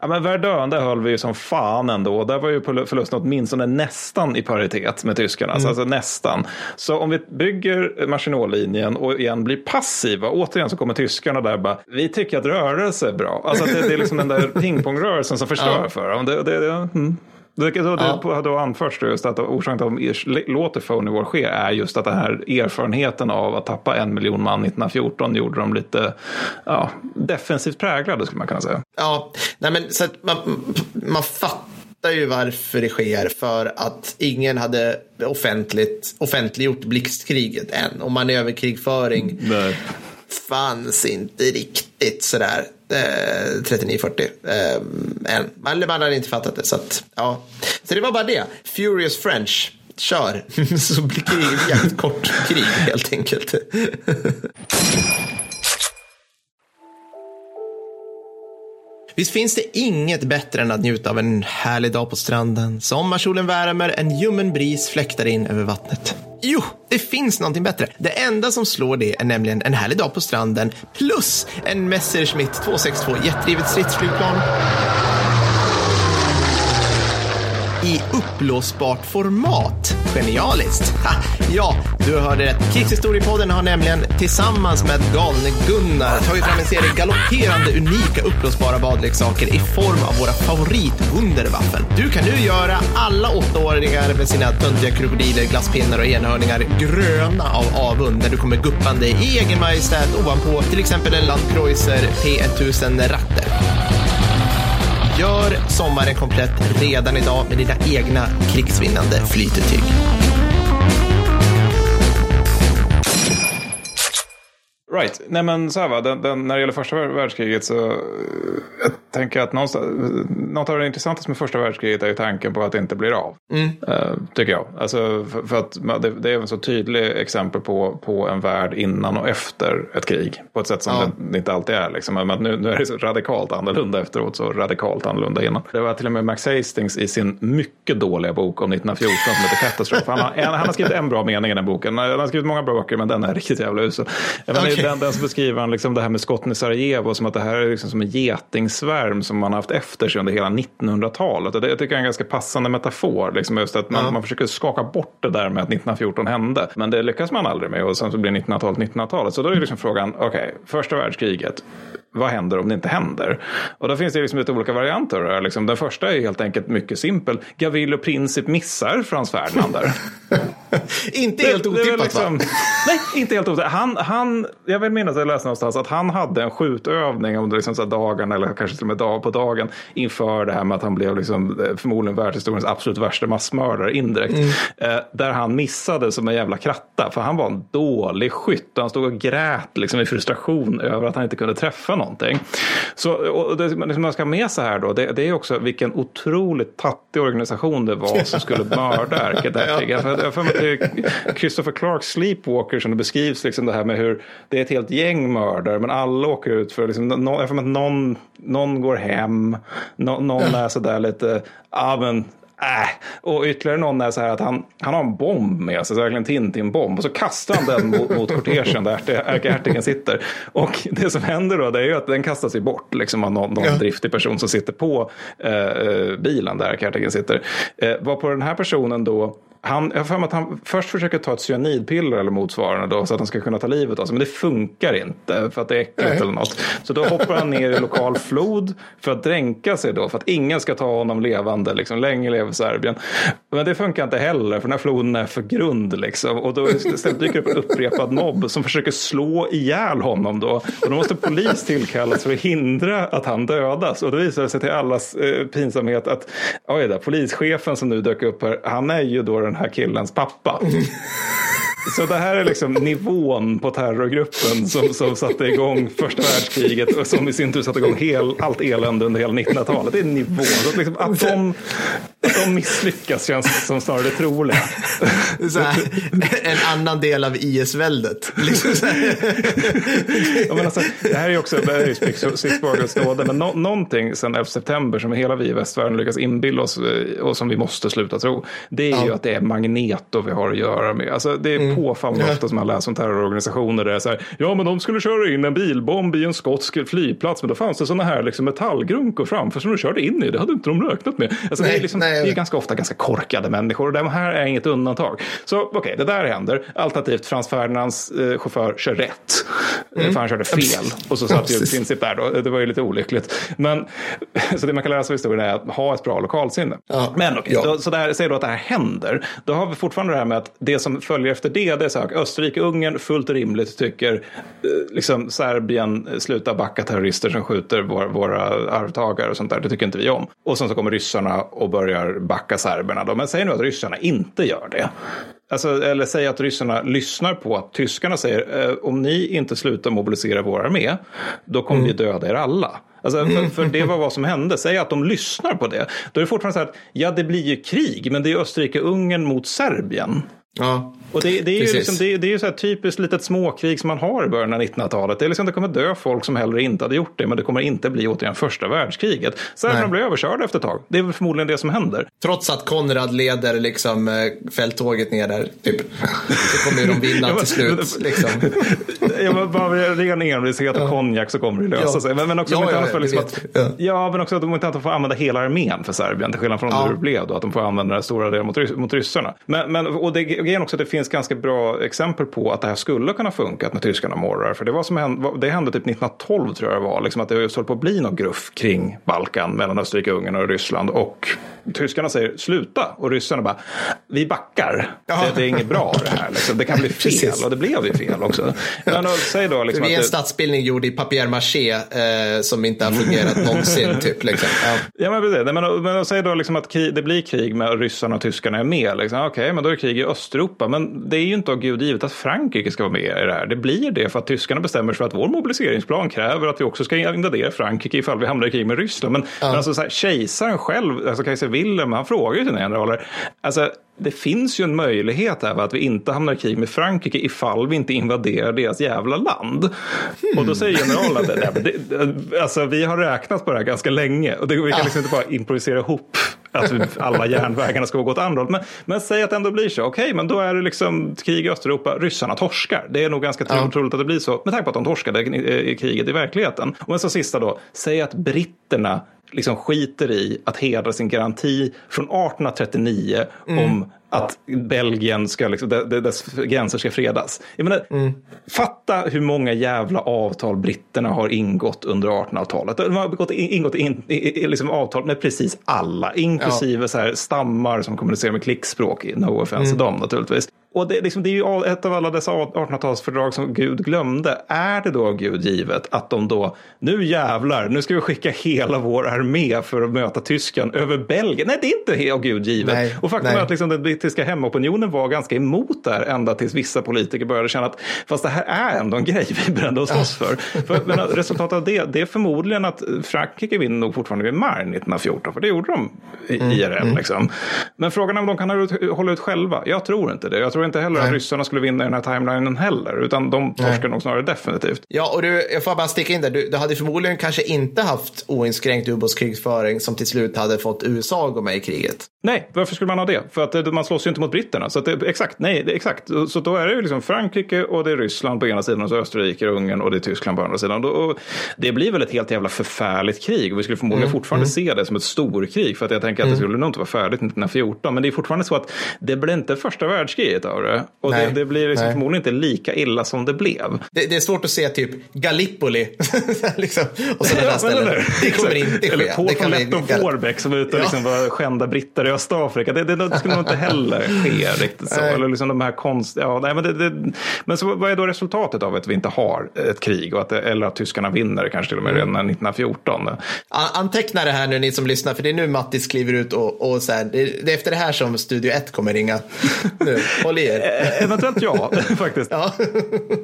Speaker 2: Ja, men Verdun, där höll vi ju som fan ändå. Där var ju förlusten åtminstone nästan i paritet med tyskarna. Mm. Alltså nästan. Så om vi bygger Maginot-linjen och igen blir passiva, återigen så kommer tyskarna där bara, vi tycker att rörelse är bra. Alltså det, det är liksom den där pingpongrörelsen som förstör ja. för dem. Det, det, det, mm. Det, det, ja. det då anförs just att orsaken till att de låter Phony War ske är just att den här erfarenheten av att tappa en miljon man 1914 gjorde dem lite ja, defensivt präglade skulle man kunna säga.
Speaker 1: Ja, nej men så att man, man fattar ju varför det sker för att ingen hade offentligt, offentliggjort blixtkriget än och manöverkrigföring Nej. fanns inte riktigt sådär eh, 3940 eh, än. Man, man hade inte fattat det. Så, att, ja. så det var bara det. Furious French. Kör, så blir det jävligt kort krig helt enkelt. Visst finns det inget bättre än att njuta av en härlig dag på stranden. Sommarsolen värmer, en ljummen bris fläktar in över vattnet. Jo, det finns någonting bättre. Det enda som slår det är nämligen en härlig dag på stranden plus en Messerschmitt 262 jetdrivet stridsflygplan i uppblåsbart format. Genialiskt! Ha, ja, du hörde rätt. Krigshistoriepodden har nämligen tillsammans med galne Gunnar tagit fram en serie galopperande unika uppblåsbara badleksaker i form av våra favorit-Wunderwaffen. Du kan nu göra alla åttaåringar med sina töntiga krokodiler, glasspinnar och enhörningar gröna av avund när du kommer guppande i egen majestät ovanpå till exempel en Landkreuzer P1000 Ratte. Gör sommaren komplett redan idag med dina egna krigsvinnande flytetyg.
Speaker 2: Right. Nej men så här va, den, den, när det gäller första världskriget så jag tänker att något av det intressantaste med första världskriget är ju tanken på att det inte blir av. Mm. Uh, tycker jag. Alltså för, för att det, det, är en så tydlig exempel på, på en värld innan och efter ett krig. På ett sätt som ja. det, inte alltid är. Liksom. Men nu, nu är det så radikalt annorlunda efteråt, så radikalt annorlunda innan. Det var till och med Max Hastings i sin mycket dåliga bok om 1914 som heter Katastrof. Han har, han har skrivit en bra mening i den boken. Han har skrivit många bra böcker men den är riktigt jävla usel. Okay den, den som beskriver han liksom det här med skotten i Sarajevo som att det här är liksom som en getingsvärm som man har haft efter sig under hela 1900-talet. Och det jag tycker jag är en ganska passande metafor. Liksom just att man, ja. man försöker skaka bort det där med att 1914 hände. Men det lyckas man aldrig med och sen så blir 1900-talet 1900-talet. Så då är liksom frågan, okej, okay, första världskriget vad händer om det inte händer? Och då finns det liksom lite olika varianter. Liksom, den första är helt enkelt mycket simpel. Gavrilo Princip missar Frans Ferdinand där.
Speaker 1: inte helt otippat liksom, va?
Speaker 2: nej, inte helt otippat. Han, han, jag vill minnas att jag läste någonstans att han hade en skjutövning under liksom så dagen eller kanske till och med dag på dagen inför det här med att han blev liksom, eh, förmodligen världshistoriens absolut värsta massmördare indirekt. Mm. Eh, där han missade som en jävla kratta för han var en dålig skytt och han stod och grät liksom i frustration över att han inte kunde träffa någon någonting. Så, och det, det man ska ha med sig här då, det, det, är också vilken otroligt tattig organisation det var som skulle mörda. Jag har för mig till Christopher Clarks Sleepwalker som det beskrivs liksom det här med hur det är ett helt gäng mördare men alla åker ut för, liksom, för mig att någon, någon går hem, någon, någon är sådär lite, ja men Äh. Och ytterligare någon är så här att han, han har en bomb med sig, så verkligen Tintin-bomb. Och så kastar han den mot, mot kortegen där ärkehertigen sitter. Och det som händer då det är ju att den kastas sig bort liksom, av någon, någon ja. driftig person som sitter på eh, eh bilen där ärkehertigen sitter. Eh, var på den här personen då han, jag har för mig att han först försöker ta ett cyanidpiller eller motsvarande då, så att han ska kunna ta livet av sig. Men det funkar inte för att det är äckligt Nej. eller något. Så då hoppar han ner i lokal flod för att dränka sig då. För att ingen ska ta honom levande. Liksom. Länge lever Serbien. Men det funkar inte heller för den här floden är för grund. Liksom. Och då istället dyker upp en upprepad mobb som försöker slå ihjäl honom då. Och då måste polis tillkallas för att hindra att han dödas. Och då visar det sig till allas eh, pinsamhet att oj då, polischefen som nu dök upp här, han är ju då den den här killens pappa. Så det här är liksom nivån på terrorgruppen som, som satte igång första världskriget och som i sin tur satte igång hel, allt elände under hela 1900-talet. Det är nivån. Så liksom att, de, att de misslyckas känns som snarare det troliga.
Speaker 1: en annan del av IS-väldet. Liksom
Speaker 2: ja, alltså, det här är ju också Spitsbergers nåde, men no, någonting sen 11 september som hela vi i västvärlden lyckas inbilla oss eh, och som vi måste sluta tro. Det är ja. ju att det är Magneto vi har att göra med. Alltså, det är mm påfallande ofta som man läser om terrororganisationer. Där det är så här, ja men de skulle köra in en bilbomb i en skotsk flygplats. Men då fanns det sådana här liksom metallgrunkor framför som de körde in i. Det hade inte de räknat med. Alltså, nej, det, är liksom, nej, det är ganska ofta ganska korkade människor. Och de här är inget undantag. Så okej, okay, det där händer. Alternativt Frans Ferdinands eh, chaufför kör rätt. Mm. För han körde fel. Och så satt ju Princip där då. Det var ju lite olyckligt. Men, så det man kan lära sig av historien är att ha ett bra lokalsinne. Ja. Men okej, okay, ja. så där, säg då att det här händer. Då har vi fortfarande det här med att det som följer efter det är sak. Österrike-Ungern fullt rimligt tycker eh, liksom Serbien eh, sluta backa terrorister som skjuter våra, våra arvtagare och sånt där. Det tycker inte vi om. Och sen så kommer ryssarna och börjar backa serberna. Då. Men säg nu att ryssarna inte gör det. Alltså, eller säg att ryssarna lyssnar på att tyskarna säger eh, om ni inte slutar mobilisera vår armé då kommer mm. vi döda er alla. Alltså, för, för, det var vad som hände. Säg att de lyssnar på det. Då är det fortfarande så att ja, det blir ju krig, men det är Österrike-Ungern mot Serbien.
Speaker 1: Ja.
Speaker 2: Och det, det, är ju liksom, det, det, är ju så här typiskt litet småkrig som man har i början av 1900-talet. Det, är liksom, det kommer dö folk som hellre inte hade gjort det, men det kommer inte bli återigen första världskriget. Serberna blir överkörda efter ett tag. Det är väl förmodligen det som händer.
Speaker 1: Trots att Konrad leder liksom, eh, fälttåget ner där, typ. så kommer ju de vinna till slut. Liksom.
Speaker 2: ja, bara ren envishet och ja. konjak så kommer det lösa ja. sig. Men, men också, ja, ja, ja, liksom att, ja. men också att de inte får använda hela armén för Serbien, till skillnad från ja. hur det blev då, att de får använda den stora delen mot, mot ryssarna. Men, men, och det är också att det finns ganska bra exempel på att det här skulle kunna funka när tyskarna morrar. För det, var som hände, det hände typ 1912 tror jag det var, liksom att det höll på att bli något gruff kring Balkan mellan Österrike, Ungern och Ryssland. Och tyskarna säger sluta och ryssarna bara vi backar. Det, det, är inget bra det här. Liksom. Det kan bli fel och det blev ju fel också. Men, säg då, liksom
Speaker 1: det är en det... stadsbildning gjord i papier-maché eh, som inte har fungerat någonsin. typ, liksom.
Speaker 2: ja. ja men precis. Men, men säg då liksom att det blir krig med ryssarna och tyskarna är med. Liksom. Okej, okay, men då är det krig i Östeuropa. Men det är ju inte av Gud givet att Frankrike ska vara med i det här. Det blir det för att tyskarna bestämmer sig för att vår mobiliseringsplan kräver att vi också ska invadera Frankrike ifall vi hamnar i krig med Ryssland. Men, ja. men alltså, så här, kejsaren själv, alltså kejsar Wilhelm, han frågar ju sina generaler. Alltså, det finns ju en möjlighet här att vi inte hamnar i krig med Frankrike ifall vi inte invaderar deras jävla land. Hmm. Och då säger generalen att det, det, alltså, vi har räknat på det här ganska länge och det, vi kan liksom inte bara improvisera ihop att alla järnvägarna ska gå åt andra hållet. Men, men säg att det ändå blir så. Okej, okay, men då är det liksom krig i Östeuropa. Ryssarna torskar. Det är nog ganska ja. troligt att det blir så. Med tanke på att de torskade i kriget i verkligheten. Och så sista då. Säg att britterna liksom skiter i att hedra sin garanti från 1839 mm. om att Belgien ska, liksom, dess gränser ska fredas. Jag menar, mm. Fatta hur många jävla avtal britterna har ingått under 1800-talet. De har ingått, ingått in, liksom avtal med precis alla, inklusive ja. så här, stammar som kommunicerar med klickspråk. No offense mm. dem naturligtvis. Och det, liksom, det är ju ett av alla dessa 1800-talsfördrag som Gud glömde. Är det då Gud givet att de då, nu jävlar, nu ska vi skicka hela vår armé för att möta tyskan över Belgien? Nej, det är inte av Gud givet. Nej, och faktum nej. är att liksom, den brittiska hemmaopinionen var ganska emot det här ända tills vissa politiker började känna att fast det här är ändå en grej vi beredda att slåss för. för men resultatet av det, det är förmodligen att Frankrike vinner nog fortfarande vid maj 1914, för det gjorde de i mm, IRL. Mm. Liksom. Men frågan är om de kan hålla ut själva. Jag tror inte det. Jag tror inte heller Nej. att ryssarna skulle vinna i den här timelinen heller. Utan de torskar nog snarare definitivt.
Speaker 1: Ja, och du, jag får bara sticka in där. Du, du hade förmodligen kanske inte haft oinskränkt ubåtskrigföring som till slut hade fått USA att gå med i kriget.
Speaker 2: Nej, varför skulle man ha det? För att det, man slåss ju inte mot britterna. Så det, exakt, nej, det, exakt. Så då är det ju liksom Frankrike och det är Ryssland på ena sidan och så Österrike och Ungern och det är Tyskland på andra sidan. Då, det blir väl ett helt jävla förfärligt krig och vi skulle förmodligen mm, fortfarande mm. se det som ett storkrig för att jag tänker att det mm. skulle nog inte vara färdigt 1914. Men det är fortfarande så att det blir inte första världskriget av det. Och nej, det, det, blir liksom förmodligen inte lika illa som det blev.
Speaker 1: Det, det är svårt att se typ Gallipoli liksom, och sådana där ställen. Det kommer inte ske.
Speaker 2: Eller Paul von Letton Warbeck som är ute och liksom var skända britter i Östafrika. Det, det, det skulle nog inte heller ske riktigt så. Eller liksom de här konst... Ja, nej, men, det, det, men så vad är då resultatet av att vi inte har ett krig? Och att, eller att tyskarna vinner kanske till och med mm. redan 1914?
Speaker 1: Anteckna det här nu ni som lyssnar, för det är nu Mattis kliver ut och, och så här, det, är efter det här som Studio 1 kommer ringa. Nu, håll i er.
Speaker 2: Eh, eventuellt ja, faktiskt. Ja.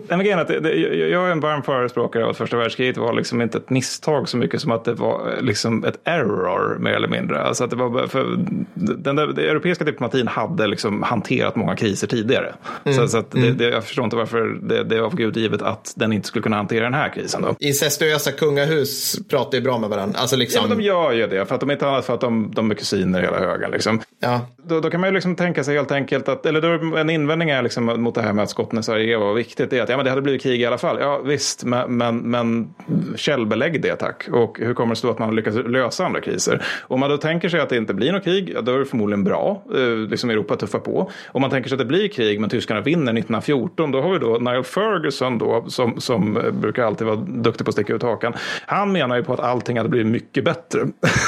Speaker 2: Nej, att det, jag är en varm förespråkare av att första världskriget var liksom inte ett misstag så mycket som att det var liksom ett error mer eller mindre. Alltså att det var för den där, den europeiska diplomatin hade liksom hanterat många kriser tidigare. Mm. Så, så att det, mm. det, jag förstår inte varför det, det av Gud givet att den inte skulle kunna hantera den här krisen. Då.
Speaker 1: Incestuösa kungahus pratar ju bra med varandra. Alltså liksom...
Speaker 2: Ja, men de gör ju det. För att de inte annat för att de, de är kusiner hela högen. Liksom. Ja. Då, då, kan man ju liksom tänka sig helt enkelt att, eller då, en invändning är liksom mot det här med att skotten i Sarajevo var viktigt. Är att ja, men det hade blivit krig i alla fall. Ja visst, men, men, men källbelägg det tack. Och hur kommer det stå att man lyckas lösa andra kriser? Om man då tänker sig att det inte blir något krig, då är det förmodligen bra. Eh, liksom Europa tuffar på. Om man tänker sig att det blir krig men tyskarna vinner 1914, då har vi då Niall Ferguson då, som, som brukar alltid vara duktig på att sticka ut hakan. Han menar ju på att allting hade blivit mycket bättre.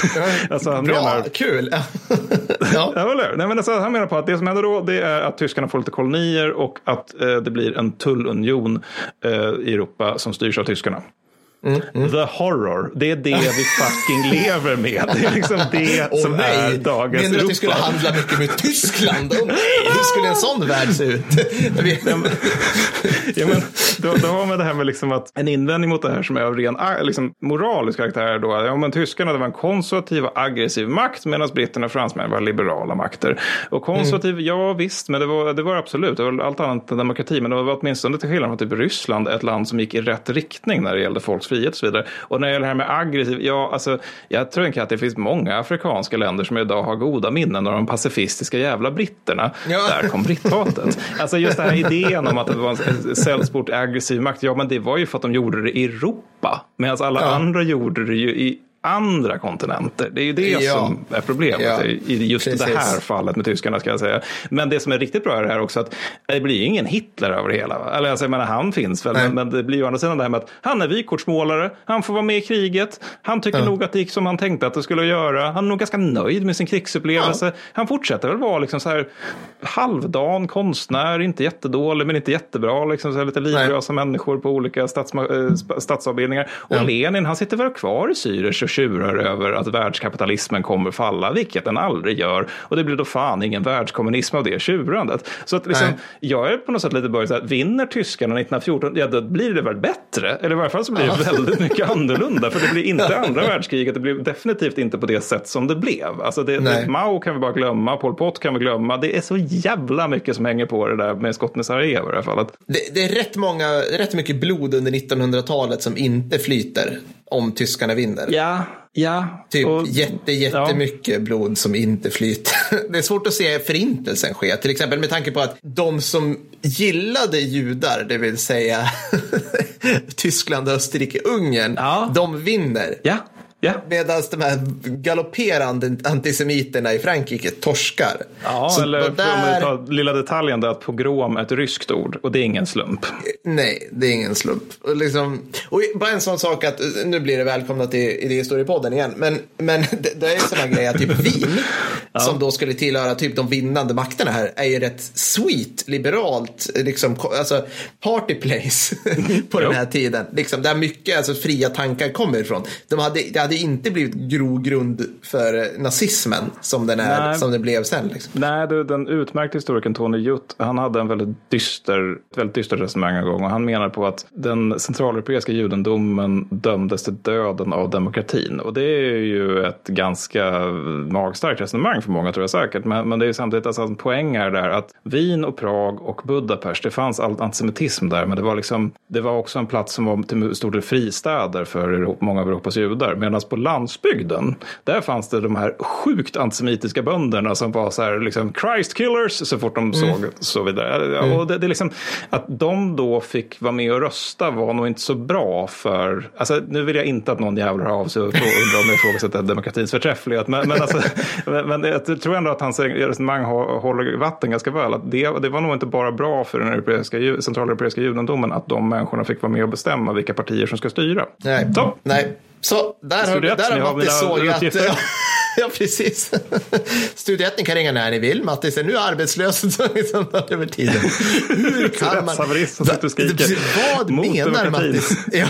Speaker 1: alltså, han Bra, menar, kul!
Speaker 2: ja. ja, Nej, men alltså, han menar på att det som händer då det är att tyskarna får lite kolonier och att eh, det blir en tullunion eh, i Europa som styrs av tyskarna. Mm, mm. The horror, det är det vi fucking lever med. Det är liksom det oh, som nej. är dagens
Speaker 1: Menar du att vi skulle handla mycket med Tyskland? Oh, nej, hur skulle en sån värld se ut?
Speaker 2: ja, men, då, då har man det här med liksom att en invändning mot det här som är av ren ah, liksom, moralisk karaktär. Då, ja, men tyskarna det var en konservativ och aggressiv makt medan britterna och fransmännen var liberala makter. Och konservativ, mm. ja visst, men det var, det var absolut, det var allt annat än demokrati. Men det var åtminstone till skillnad från typ Ryssland ett land som gick i rätt riktning när det gällde folks frihet och så vidare. Och när det gäller det här med aggressiv, ja alltså jag tror inte att det finns många afrikanska länder som idag har goda minnen av de pacifistiska jävla britterna. Ja. Där kom britthatet. alltså just den här idén om att det var en sällsport aggressiv makt, ja men det var ju för att de gjorde det i Europa. Medan alla ja. andra gjorde det ju i andra kontinenter. Det är ju det ja. som är problemet ja. i just Precis. det här fallet med tyskarna. ska jag säga. Men det som är riktigt bra är det här också att det blir ju ingen Hitler över det hela. Eller alltså, jag menar, han finns väl, men, men, det blir ju å andra sidan det här med att han är vykortsmålare, han får vara med i kriget, han tycker ja. nog att det gick som han tänkte att det skulle göra, han är nog ganska nöjd med sin krigsupplevelse. Ja. Han fortsätter väl vara liksom så här halvdan konstnär, inte jättedålig men inte jättebra, liksom så här lite livrösa människor på olika stats, äh, statsavdelningar. Och Lenin, han sitter väl kvar i Zürich tjurar över att världskapitalismen kommer falla, vilket den aldrig gör. Och det blir då fan ingen världskommunism av det tjurandet. Så att liksom, jag är på något sätt lite börjad så här, vinner tyskarna 1914, ja då blir det väl bättre. Eller i varje fall så blir det väldigt mycket annorlunda. För det blir inte andra världskriget, det blir definitivt inte på det sätt som det blev. Alltså det, det, Mao kan vi bara glömma, Pol Pot kan vi glömma. Det är så jävla mycket som hänger på det där med skotten i Sarajevo i det här fallet.
Speaker 1: Det, det är rätt, många, rätt mycket blod under 1900-talet som inte flyter om tyskarna vinner.
Speaker 2: Ja, ja.
Speaker 1: Typ och, jätte, jättemycket ja. blod som inte flyter. Det är svårt att se förintelsen ske, till exempel med tanke på att de som gillade judar, det vill säga Tyskland, Österrike, Ungern, ja. de vinner.
Speaker 2: Ja. Ja.
Speaker 1: Medan de här galopperande antisemiterna i Frankrike torskar.
Speaker 2: Ja, så eller där... om vi lilla detaljen där att pogrom är ett ryskt ord och det är ingen slump.
Speaker 1: Nej, det är ingen slump. Och, liksom, och bara en sån sak att nu blir det välkomna till Idéhistoriepodden igen. Men, men det, det är en sån här grej att typ Wien, ja. som då skulle tillhöra typ de vinnande makterna här, är ju rätt sweet, liberalt, liksom, alltså party place på den här tiden. Liksom, där mycket alltså, fria tankar kommer ifrån. De hade, de hade hade inte blivit grogrund för nazismen som den, är, Nej. som det blev sen. Liksom.
Speaker 2: Nej, du, den utmärkte historikern Tony Jutt, han hade en väldigt dyster, väldigt dyster resonemang en gång och han menar på att den centraleuropeiska judendomen dömdes till döden av demokratin. Och det är ju ett ganska magstarkt resonemang för många tror jag säkert. Men, men det är samtidigt alltså en poäng här där att Wien och Prag och Budapest, det fanns all antisemitism där, men det var liksom, det var också en plats som var till stor del fristäder för många av Europas judar. Medan på landsbygden, där fanns det de här sjukt antisemitiska bönderna som var så här, liksom, Christ killers så fort de mm. såg så vidare. Mm. Och det, det är liksom, att de då fick vara med och rösta var nog inte så bra för, alltså nu vill jag inte att någon jävla hör av sig och undrar om jag ifrågasätter demokratins förträfflighet, men, men, alltså, men, men jag tror ändå att hans resonemang håller vatten ganska väl. Att det, det var nog inte bara bra för den europeiska, centraleuropeiska judendomen att de människorna fick vara med och bestämma vilka partier som ska styra.
Speaker 1: Nej, så, Nej. Så där har, där har Matti sågat. ja, precis. Studio 1, ni kan ringa när ni vill. Mattis är nu arbetslös liksom, över tiden.
Speaker 2: Hur kan man...
Speaker 1: Vad menar Mattis? Ja.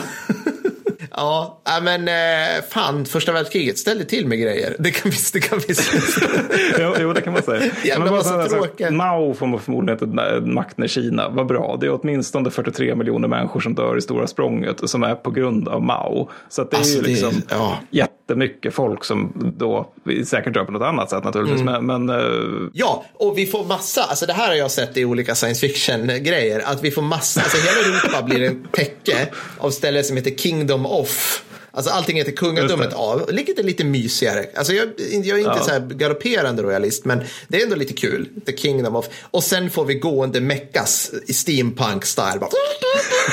Speaker 1: Ja, men eh, fan, första världskriget ställde till med grejer. Det kan vi, det kan
Speaker 2: jo, jo, det kan man säga.
Speaker 1: Jävlar vad så
Speaker 2: tråkigt. Mao får förmodligen makten i Kina. Vad bra, det är åtminstone 43 miljoner människor som dör i stora språnget som är på grund av Mao. Så det är alltså, ju liksom det, ja. Jättemycket folk som då säkert dör på något annat sätt naturligtvis. Mm. Men, men uh...
Speaker 1: Ja, och vi får massa, alltså det här har jag sett i olika science fiction-grejer, att vi får massa, alltså hela Europa blir en täcke av ställen som heter Kingdom of off. Alltså allting heter kungadömet av, vilket är lite mysigare. Alltså jag, jag är inte ja. så här galopperande royalist, men det är ändå lite kul. The Kingdom of. Och sen får vi gående meckas i steampunk-style.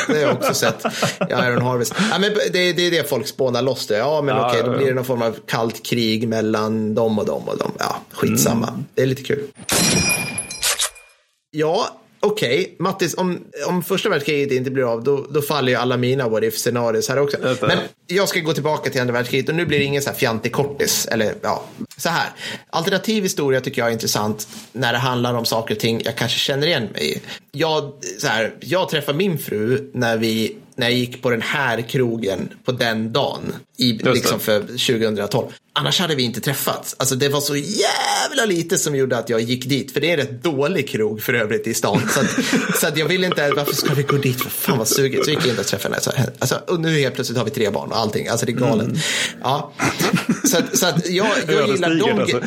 Speaker 1: Det har jag också sett i Iron Harvest. Ja, men det, det är det folk spånar loss det. Ja, men ja, okej, då blir det någon form av kallt krig mellan dem och dem och dem. Ja, skitsamma. Mm. Det är lite kul. Ja, Okej, okay, Mattis, om, om första världskriget inte blir av, då, då faller ju alla mina what if scenarios här också. Men jag ska gå tillbaka till andra världskriget och nu blir det ingen så här fjantig kortis. Eller ja, så här. Alternativ historia tycker jag är intressant när det handlar om saker och ting jag kanske känner igen mig i. Jag, så här, jag träffade min fru när vi när jag gick på den här krogen på den dagen. I, liksom för 2012. Annars hade vi inte träffats. Alltså det var så jävla lite som gjorde att jag gick dit. För det är en rätt dålig krog för övrigt i stan. Så att, så att jag ville inte, varför ska vi gå dit? För fan vad suget. Så gick jag inte och träffade henne. Alltså, och nu helt plötsligt har vi tre barn och allting. Alltså det är galet. Mm. Ja. Så, att, så att jag, jag gillar dem. Alltså.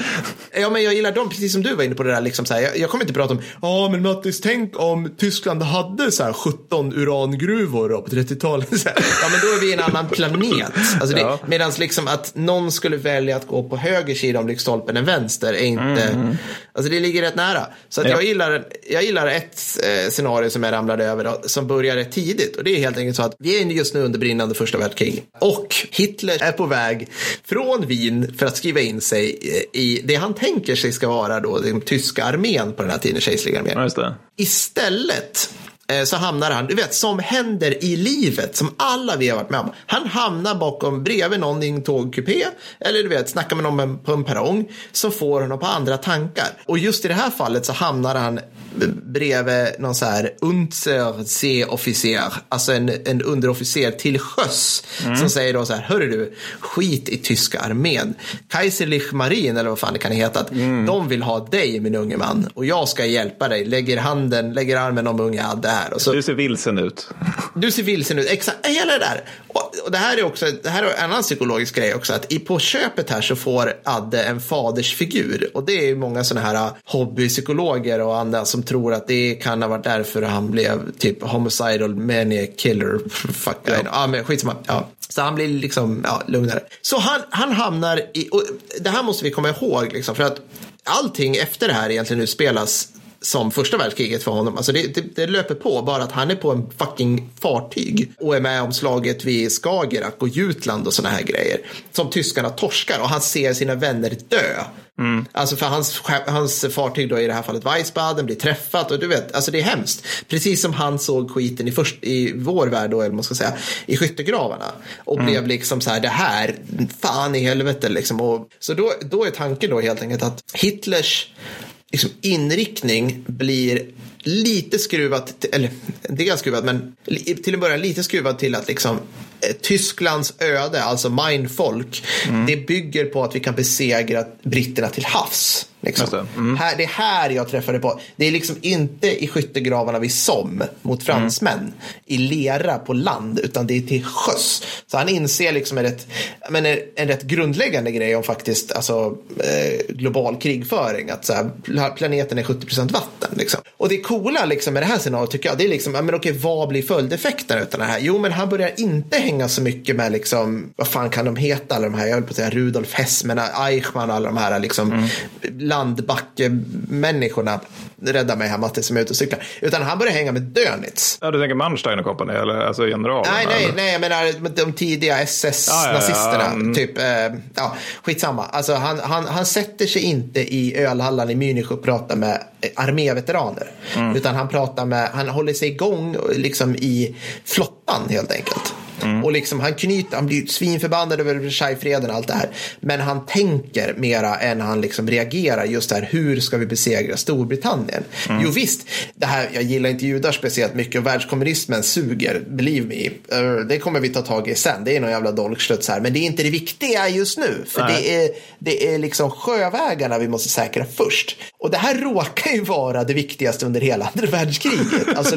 Speaker 1: Ja men jag gillar dem, precis som du var inne på det där. Liksom så här, jag, jag kommer inte prata om, ja men Mattis, tänk om Tyskland hade så här 17 urangruvor på 30-talet. Ja men då är vi i en annan planet. Alltså ja. Medan liksom att någon skulle välja att gå på höger sida om lyktstolpen än vänster är inte, mm. alltså det ligger rätt nära. Så att ja. jag, gillar, jag gillar ett eh, scenario som jag ramlade över då, som börjar rätt tidigt. Och det är helt enkelt så att vi är just nu under brinnande första världskrig. Och Hitler är på väg från Wien för att skriva in sig i det han tänker sig ska vara då den tyska armén på den här tiden, kejserliga armén.
Speaker 2: Ja,
Speaker 1: Istället Eh, Eh, så hamnar han, du vet, som händer i livet, som alla vi har varit med om. Han hamnar bakom, bredvid någon i en tågkupé, eller du vet, snackar med någon på en perrong, så får honom på andra tankar. Och just i det här fallet så hamnar han bredvid någon så här Unterseeofficer, alltså en, en underofficer till sjöss, mm. som säger då så här, hörru du, skit i tyska armén. Kaiserlich Marin, eller vad fan det kan heta, mm. de vill ha dig min unge man, och jag ska hjälpa dig, lägger handen, lägger armen om unge Adde här.
Speaker 2: Och så, du ser vilsen ut.
Speaker 1: Du ser vilsen ut, exakt, hela det där. Och, och det här är också, det här är en annan psykologisk grej också, att i, på köpet här så får Adde en fadersfigur, och det är många sådana här hobbypsykologer och andra som tror att det kan ha varit därför han blev typ homicidal maniac killer. Fuck, ja. ja men skitsamma. Ja. Så han blir liksom ja, lugnare. Så han, han hamnar i, och det här måste vi komma ihåg, liksom, för att allting efter det här egentligen utspelas som första världskriget för honom. Alltså det, det, det, löper på, bara att han är på en fucking fartyg och är med om slaget vid Skagerrak och Jutland och sådana här grejer. Som tyskarna torskar och han ser sina vänner dö. Mm. Alltså för hans, hans fartyg då i det här fallet Weissbaden blir träffat och du vet, alltså det är hemskt. Precis som han såg skiten i, först, i vår värld då, eller man ska säga, i skyttegravarna. Och mm. blev liksom så här, det här, fan i helvete liksom. Och, så då, då är tanken då helt enkelt att Hitlers liksom, inriktning blir lite skruvat, eller dels skruvat, men till en början lite skruvad till att liksom Tysklands öde, alltså mindfolk, mm. det bygger på att vi kan besegra britterna till havs. Liksom. Det. Mm. Här, det är här jag träffade på. Det är liksom inte i skyttegravarna vid Somme mot fransmän mm. i lera på land, utan det är till sjöss. Så han inser liksom en rätt, men en, en rätt grundläggande grej om faktiskt alltså, eh, global krigföring. Att så här, planeten är 70 procent vatten. Liksom. Och det coola liksom, med det här scenariot tycker jag, det är liksom, men okej, vad blir följdeffekterna av det här? Jo, men han börjar inte hänga så mycket med, liksom, vad fan kan de heta, alla de här, jag höll på att säga Rudolf Hess, men Eichmann och alla de här liksom, mm. landbackemänniskorna. Rädda mig här Matte som är ute och cyklar. Utan han började hänga med Dönitz.
Speaker 2: Ja, du tänker Manstein och kompani, eller alltså generalerna?
Speaker 1: Nej, nej,
Speaker 2: eller?
Speaker 1: nej, jag menar de tidiga SS-nazisterna. Ja, ja, ja. mm. Typ, eh, ja, skitsamma. Alltså, han, han, han sätter sig inte i ölhallen i Munich och pratar med arméveteraner. Mm. Utan han pratar med, han håller sig igång liksom i flottan helt enkelt. Mm. Och liksom han knyter, han blir svinförbannad över Versaillesfreden och allt det här. Men han tänker mera än han liksom reagerar just det här, hur ska vi besegra Storbritannien? Mm. Jo visst, det här, jag gillar inte judar speciellt mycket och världskommunismen suger, believe me. Uh, det kommer vi ta tag i sen, det är någon jävla dolkstuds här. Men det är inte det viktiga just nu, för det är, det är liksom sjövägarna vi måste säkra först. Och det här råkar ju vara det viktigaste under hela andra världskriget. Alltså,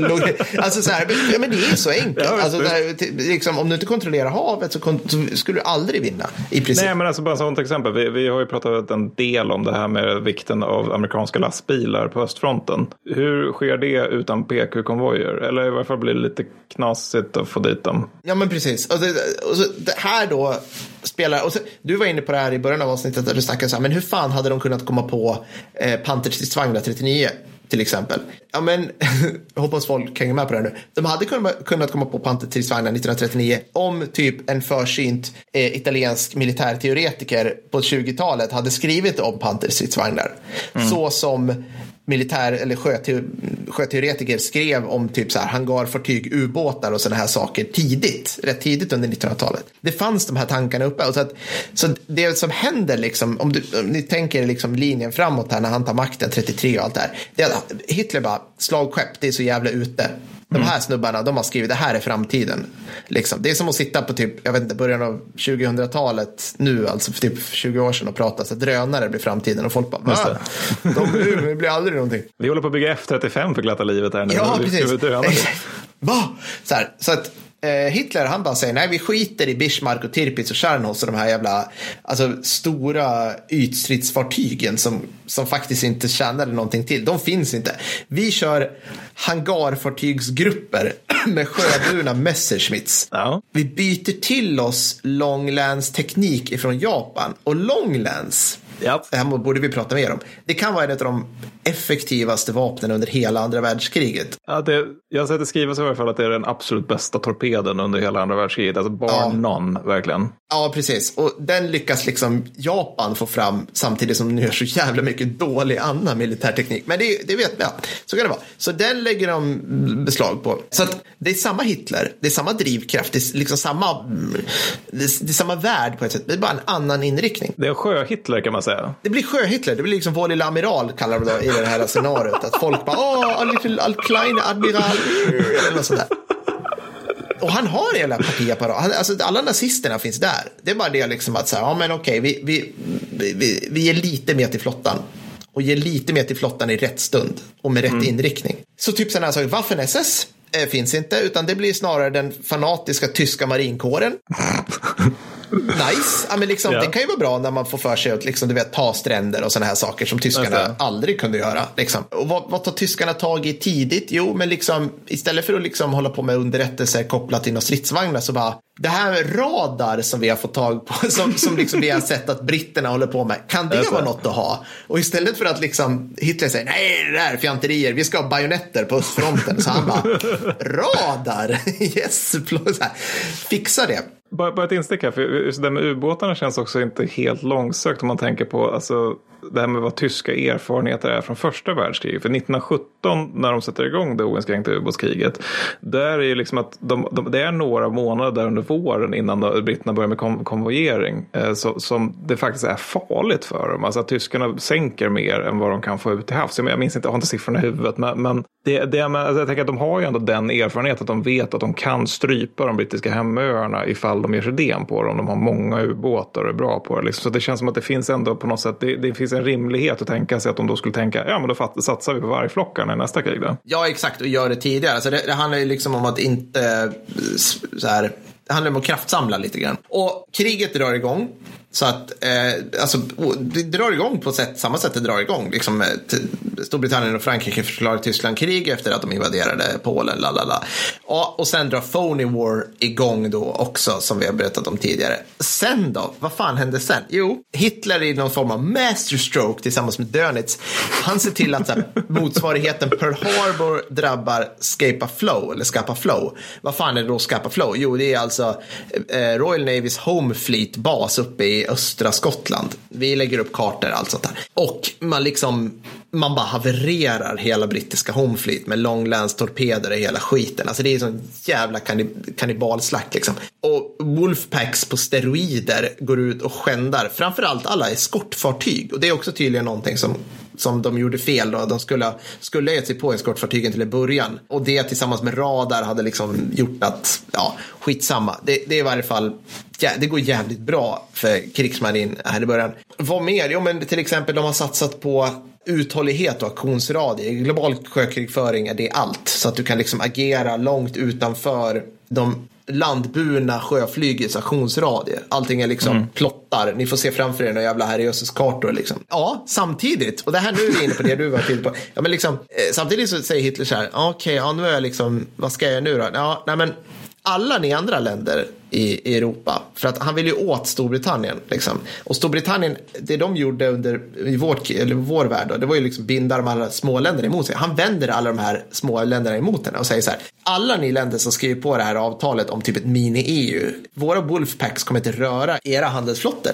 Speaker 1: alltså så här, ja, men det är så enkelt. Alltså, där, liksom, om du inte kontrollerar havet så, så, skulle du aldrig vinna. I princip.
Speaker 2: Nej, men alltså bara ett exempel. Vi, vi har ju pratat en del om det här med vikten av amerikanska lastbilar på östfronten. Hur sker det utan PQ-konvojer? Eller i varje fall blir det lite knasigt att få dit dem.
Speaker 1: Ja, men precis. Och det, och så, det här då spelar, och så, du var inne på det här i början av avsnittet där du snackade så här, men hur fan hade de kunnat komma på eh, Panterstridsvagnar 39? till exempel. Ja, men hoppas folk hänger med på det här nu. De hade kunnat komma på Panterstridsvagnar 1939 om typ en försynt eh, italiensk militärteoretiker på 20-talet hade skrivit om Panterstridsvagnar. Mm. Så som militär eller sjöteoretiker skrev om typ så här hangarfartyg, ubåtar och sådana här saker tidigt, rätt tidigt under 1900-talet. Det fanns de här tankarna uppe. Och så, att, så det som händer, liksom, om, du, om ni tänker liksom linjen framåt här när han tar makten 33 och allt det här. Det är att Hitler bara, slagskepp, det är så jävla ute. De här snubbarna, de har skrivit det här är framtiden. Liksom. Det är som att sitta på typ, jag vet inte, början av 2000-talet nu, alltså för typ 20 år sedan och prata så att drönare blir framtiden och folk bara, Va? de, de blir aldrig någonting.
Speaker 2: Vi håller på att bygga F35 för glatta livet här nu.
Speaker 1: Ja, precis. Va? Så, här, så att Hitler han bara säger nej vi skiter i Bismarck och Tirpitz och Tjernhos och de här jävla alltså, stora ytstridsfartygen som, som faktiskt inte tjänade någonting till. De finns inte. Vi kör hangarfartygsgrupper med sjöburna Messerschmitts. Ja. Vi byter till oss Longlands teknik ifrån Japan och Longlands Ja. Det här borde vi prata mer om. Det kan vara en av de effektivaste vapnen under hela andra världskriget.
Speaker 2: Ja, det, jag har sett det skrivas i alla fall att det är den absolut bästa torpeden under hela andra världskriget. Alltså bar ja. none, verkligen.
Speaker 1: Ja, precis. Och den lyckas liksom Japan få fram samtidigt som de gör så jävla mycket dålig annan militärteknik. Men det, det vet vi, ja, så kan det vara. Så den lägger de beslag på. Så att det är samma Hitler, det är samma drivkraft, det är liksom samma, det är, det är samma värld på ett sätt. Det är bara en annan inriktning.
Speaker 2: Det är sjö-Hitler kan man säga.
Speaker 1: Det blir sjö-Hitler, det blir liksom vår lilla amiral kallar de det i det här scenariot. Att folk bara, åh, a little al kleine admiral, eller något sådär. Och han har hela partiapparat. Alltså, alla nazisterna finns där. Det är bara det liksom att säga, ja men okej, vi, vi, vi, vi ger lite mer till flottan. Och ger lite mer till flottan i rätt stund. Och med rätt mm. inriktning. Så typ sådana här saker, Waffen-SS eh, finns inte, utan det blir snarare den fanatiska tyska marinkåren. nice. Ja, men liksom, ja. Det kan ju vara bra när man får för sig att liksom, du vet, ta stränder och sådana här saker som tyskarna aldrig kunde göra. Liksom. Och vad, vad tar tyskarna tag i tidigt? Jo, men liksom, istället för att liksom hålla på med underrättelser kopplat till några stridsvagnar så bara det här radar som vi har fått tag på, som, som liksom vi har sett att britterna håller på med, kan det vara något att ha? Och istället för att liksom Hitler säger nej, det där är fjanterier, vi ska ha bajonetter på östfronten, så han bara radar, yes, fixa det.
Speaker 2: Bara, bara ett instick här, för det där med ubåtarna känns också inte helt långsökt om man tänker på alltså, det här med vad tyska erfarenheter är från första världskriget. För 1917 när de sätter igång det oinskränkta ubåtskriget, där är ju liksom att de, de, det är några månader under våren innan britterna börjar med kon konvojering eh, så, som det faktiskt är farligt för dem. Alltså att tyskarna sänker mer än vad de kan få ut till havs. Jag minns inte, jag har inte siffrorna i huvudet, men, men det, det, alltså jag tänker att de har ju ändå den erfarenheten att de vet att de kan strypa de brittiska hemöarna ifall de ger sig den på dem. De har många ubåtar och är bra på det. Liksom. Så det känns som att det finns ändå på något sätt, det, det finns en rimlighet att tänka sig att de då skulle tänka, ja men då satsar vi på vargflockarna i nästa krig då.
Speaker 1: Ja exakt, och gör det tidigare. Alltså det, det handlar ju liksom om att inte eh, så här, det handlar om att kraftsamla lite grann. Och kriget drar igång så att, eh, alltså, det drar igång på sätt, samma sätt det drar igång. Liksom, eh, Storbritannien och Frankrike förklarar Tyskland krig efter att de invaderade Polen, la la la. Och, och sen drar Phony War igång då också, som vi har berättat om tidigare. Sen då, vad fan hände sen? Jo, Hitler i någon form av masterstroke tillsammans med Dönitz, han ser till att här, motsvarigheten Pearl Harbor drabbar Scapa Flow, eller Scapa Flow. Vad fan är det då Scapa Flow? Jo, det är alltså eh, Royal Navys Home Fleet-bas uppe i östra Skottland. Vi lägger upp kartor och allt sånt där. Och man liksom man bara havererar hela brittiska homefleet med långlänstorpeder och hela skiten. Alltså det är sån jävla kannibalslakt liksom. Och Wolfpacks på steroider går ut och skändar framförallt alla eskortfartyg. Och det är också tydligen någonting som som de gjorde fel då. De skulle, skulle gett sig på eskortfartygen till en början. Och det tillsammans med radar hade liksom gjort att, ja, skitsamma. Det, det är i varje fall, ja, det går jävligt bra för krigsmarin här i början. Vad mer? Jo, men till exempel de har satsat på uthållighet och aktionsradie. Global sjökrigföring är det allt. Så att du kan liksom agera långt utanför de landburna sjöflygets aktionsradie. Allting är liksom mm. plottar. Ni får se framför er några jävla herrejösses-kartor. Liksom. Ja, samtidigt, och det här nu är vi inne på det du var inne på. Ja, men liksom, eh, samtidigt så säger Hitler så här, okej, okay, ja, nu är jag liksom, vad ska jag göra nu då? Ja, nej men alla ni andra länder i, Europa. För att han vill ju åt Storbritannien. Liksom. Och Storbritannien, det de gjorde under i vårt, eller vår värld, då, det var ju liksom binda de alla småländerna emot sig. Han vänder alla de här småländerna emot henne och säger så här. Alla ni länder som skriver på det här avtalet om typ ett mini-EU, våra Wolfpacks kommer inte röra era handelsflottor.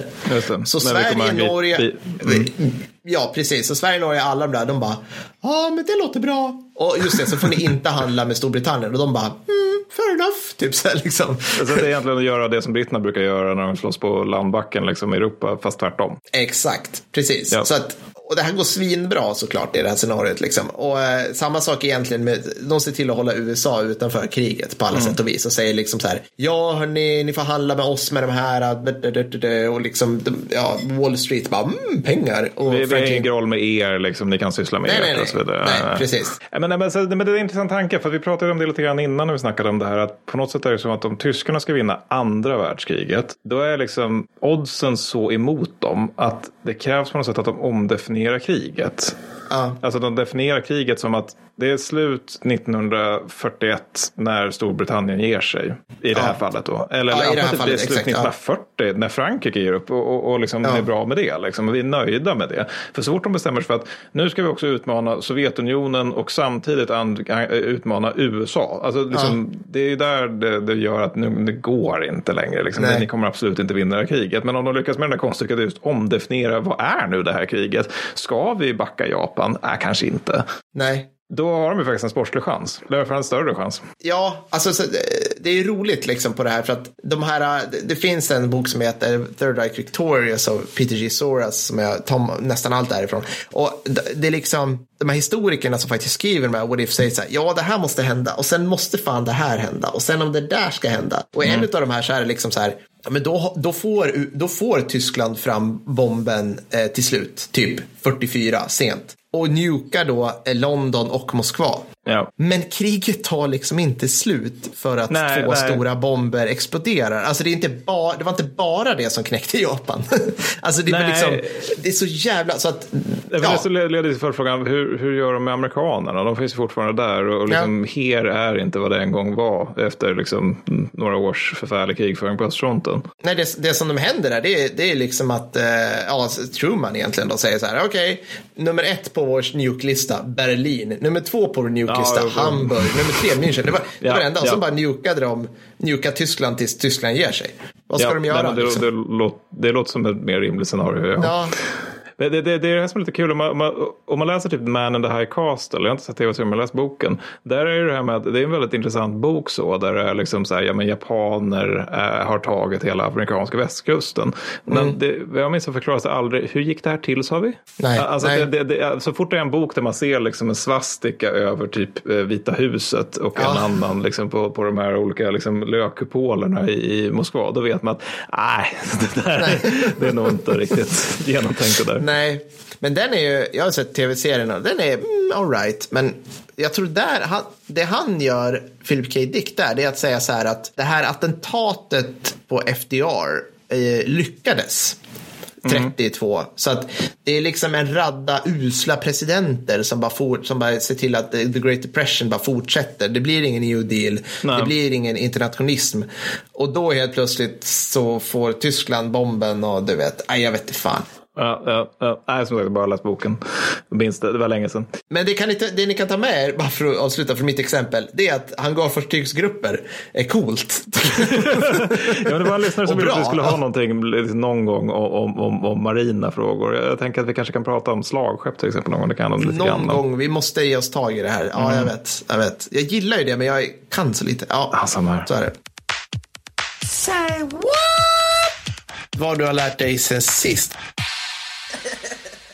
Speaker 1: Så Sverige, Norge, mm. ja precis, så Sverige, Norge, alla de där, de bara, ja men det låter bra. Och just det, så får ni inte handla med Storbritannien och de bara, mm, fair enough. Typ så här, liksom.
Speaker 2: Alltså, det är egentligen att göra det som britterna brukar göra när de slåss på landbacken liksom, i Europa, fast tvärtom.
Speaker 1: Exakt, precis. Ja. Så att och det här går svinbra såklart i det här scenariot. Liksom. Och eh, samma sak egentligen med, de ser till att hålla USA utanför kriget på alla mm. sätt och vis. Och säger liksom så här, ja hörni, ni får handla med oss med de här. Och liksom, ja, Wall Street bara, mm, pengar. Och
Speaker 2: vi, vi har ingen roll med er, liksom, ni kan syssla med
Speaker 1: nej, nej,
Speaker 2: nej.
Speaker 1: och så vidare. Nej, precis.
Speaker 2: Men, men, men, men det är en intressant tanke, för vi pratade om det lite grann innan när vi snackade om det här. Att på något sätt är det som att om tyskarna ska vinna andra världskriget, då är liksom oddsen så emot dem att det krävs på något sätt att de omdefinierar kriget. Ja. Alltså de definierar kriget som att det är slut 1941 när Storbritannien ger sig. I det här fallet då. Eller ja, i det, här fallet, det är slut exakt, 1940 ja. när Frankrike ger upp och, och, och liksom ja. är bra med det. Liksom. Vi är nöjda med det. För så fort de bestämmer sig för att nu ska vi också utmana Sovjetunionen och samtidigt utmana USA. Alltså, liksom, Det är där det, det, gör att nu, det går inte längre. Liksom. Ni kommer absolut inte vinna det här kriget. Men om de lyckas med den här konststycket just omdefiniera vad är nu det här kriget? Ska vi backa Japan? Nej, kanske inte.
Speaker 1: Nej.
Speaker 2: Då har de ju faktiskt en sportslig chans. Eller för en större chans.
Speaker 1: Ja, alltså så, det är roligt liksom på det här. För att de här, det finns en bok som heter Third Reich Victorious av Peter G. Soras som jag tar nästan allt därifrån. Och det är liksom de här historikerna som faktiskt skriver här What If säger så här, ja det här måste hända och sen måste fan det här hända och sen om det där ska hända. Och mm. en av de här så är det liksom så här, ja, men då, då, får, då får Tyskland fram bomben eh, till slut, typ 44 sent och nukar då eh, London och Moskva. Ja. Men kriget tar liksom inte slut för att nej, två nej. stora bomber exploderar. Alltså det, är inte ba, det var inte bara det som knäckte Japan. alltså det, liksom, det är så jävla... Så att,
Speaker 2: ja. Det leder till följdfrågan, hur, hur gör de med amerikanerna? De finns fortfarande där och liksom, ja. HER är inte vad det en gång var efter liksom, några års förfärlig krigföring på östfronten.
Speaker 1: Nej, det, det som de händer där, det är, det är liksom att eh, ja, Truman egentligen då säger så här, okej, okay, nummer ett på vår nuke-lista, Berlin, nummer två på vår nuke Newcastle, ja, Hamburg, nummer tre München. Det var det, ja, var det enda. Och så bara nukade de, nukade Tyskland tills Tyskland ger sig. Vad ska de göra?
Speaker 2: Nej, det, liksom? det, låter, det låter som ett mer rimligt scenario. Ja. Det, det, det, det är det som är lite kul. Om man, om man, läser typ Man in the High Castle. Jag har inte sett tv-serien men jag har läst boken. Där är det här med att det är en väldigt intressant bok så. Där det är liksom så här, ja men japaner äh, har tagit hela amerikanska västkusten. Men mm. det, jag minns att förklaras det aldrig. Hur gick det här till sa vi?
Speaker 1: Nej,
Speaker 2: alltså,
Speaker 1: nej.
Speaker 2: Det, så fort det är en bok där man ser liksom en svastika över typ eh, Vita huset och ja. en annan liksom på, på de här olika liksom lökkupolerna i, i Moskva. Då vet man att nej, det där det är nog inte riktigt genomtänkt det där.
Speaker 1: Nej, men den är ju, jag har sett tv-serien och den är mm, alright. Men jag tror där, han, det han gör, Philip K. Dick där, det är att säga så här att det här attentatet på FDR eh, lyckades. 32. Mm. Så att det är liksom en radda usla presidenter som bara, for, som bara ser till att the Great Depression bara fortsätter. Det blir ingen new deal, Nej. det blir ingen internationalism. Och då helt plötsligt så får Tyskland bomben och du vet, aj, jag vet inte fan.
Speaker 2: Ja, ja, ja. Nej, som sagt, bara läst boken. Minns det, det var länge sedan.
Speaker 1: Men det, kan ni, det ni kan ta med er, bara för att avsluta från mitt exempel, det är att hangarfartygsgrupper är coolt.
Speaker 2: ja, men det var en lyssnare som ville att vi skulle ha någonting någon gång om, om, om, marina frågor. Jag tänker att vi kanske kan prata om slagskepp till exempel någon gång. Det kan lite
Speaker 1: någon
Speaker 2: grann.
Speaker 1: gång, vi måste ge oss tag i det här. Ja, mm. jag vet. Jag vet. Jag gillar ju det, men jag kan så lite. Ja,
Speaker 2: ja samma här.
Speaker 1: Så är det. Say what? Vad du har lärt dig sen sist.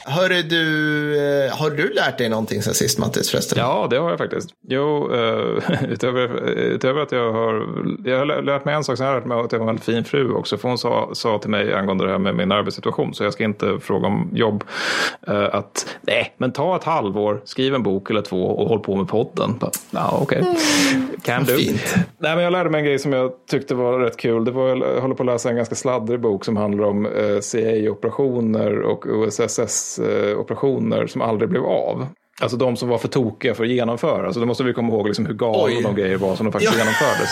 Speaker 1: Hörru du, eh, har du lärt dig någonting sen sist Mattis förresten?
Speaker 2: Ja, det har jag faktiskt. Jo, uh, utöver, utöver att jag har, jag har lärt mig en sak, sen har jag lärt mig att jag har en fin fru också. För hon sa, sa till mig angående det här med min arbetssituation, så jag ska inte fråga om jobb, uh, att nej, men ta ett halvår, skriv en bok eller två och håll på med podden. Ja, okej. Okay. Mm. Can do. Fint. Nej, men jag lärde mig en grej som jag tyckte var rätt kul. Det var, jag håller på att läsa en ganska sladdrig bok som handlar om uh, CIA-operationer och OSSS Eh, operationer som aldrig blev av. Alltså de som var för tokiga för att genomföra. Alltså då måste vi komma ihåg liksom hur galna de grejer var som de faktiskt genomfördes.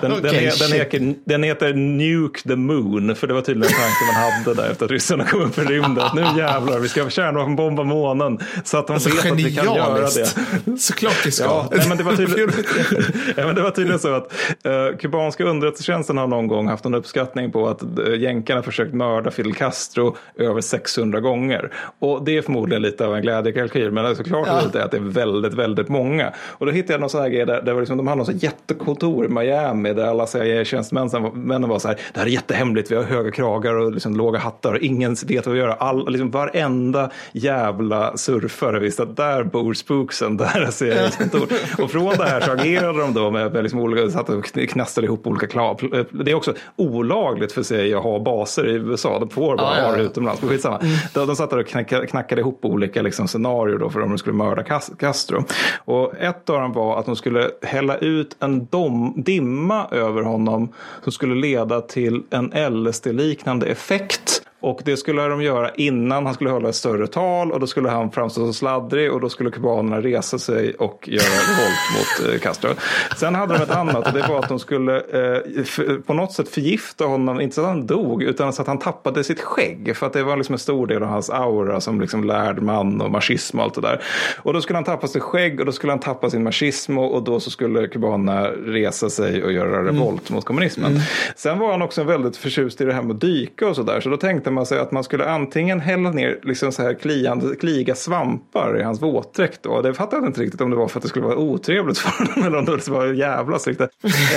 Speaker 2: Den, okay, den, den, heter, den, heter, Nuke the Moon. För det var tydligen en tanke man hade där efter att ryssarna kom upp i rymden. Att nu jävlar, vi ska kärnvapenbomba månen. Så att de alltså, vet att vi kan göra det.
Speaker 1: Såklart vi ska.
Speaker 2: Ja, nej, men det, var tydligen, ja, men det var tydligen så att uh, kubanska underrättelsetjänsten har någon gång haft en uppskattning på att uh, jänkarna försökt mörda Fidel Castro över 600 gånger. Och det är förmodligen lite av en glädjekalkyl. Men såklart klart ja. att det är väldigt, väldigt många. Och då hittade jag någon sån här grej där, där liksom, de hade något jättekontor i Miami där alla CIA-tjänstemännen var så här, det här är jättehemligt, vi har höga kragar och liksom låga hattar och ingen vet vad vi gör. All, liksom, varenda jävla surfare visste att där bor spooksen, där är CIAs kontor. och från det här så agerade de då med, med liksom olika, satt och knastrade ihop olika klav. Det är också olagligt för CIA att ha baser i USA, de får bara ah, ha det utomlands, men skitsamma. Mm. De, de satt där och knackade, knackade ihop olika liksom, scenarier då för om de skulle skulle mörda Castro. Och ett av dem var att de skulle hälla ut en dom, dimma över honom som skulle leda till en LSD-liknande effekt och det skulle de göra innan han skulle hålla ett större tal och då skulle han framstå som sladdrig och då skulle kubanerna resa sig och göra revolt mot eh, Castro. Sen hade de ett annat och det var att de skulle eh, på något sätt förgifta honom, inte så att han dog utan så att han tappade sitt skägg. För att det var liksom en stor del av hans aura som liksom lärd man och marxism och allt det där. Och då skulle han tappa sitt skägg och då skulle han tappa sin marxism och då så skulle kubanerna resa sig och göra revolt mm. mot kommunismen. Mm. Sen var han också väldigt förtjust i det här med att dyka och sådär så då tänkte tänkte man sig att man skulle antingen hälla ner liksom så här kliande, kliga svampar i hans våtdräkt. Då. Det fattade jag inte riktigt om det var för att det skulle vara otrevligt för honom eller om det var jävlas riktigt.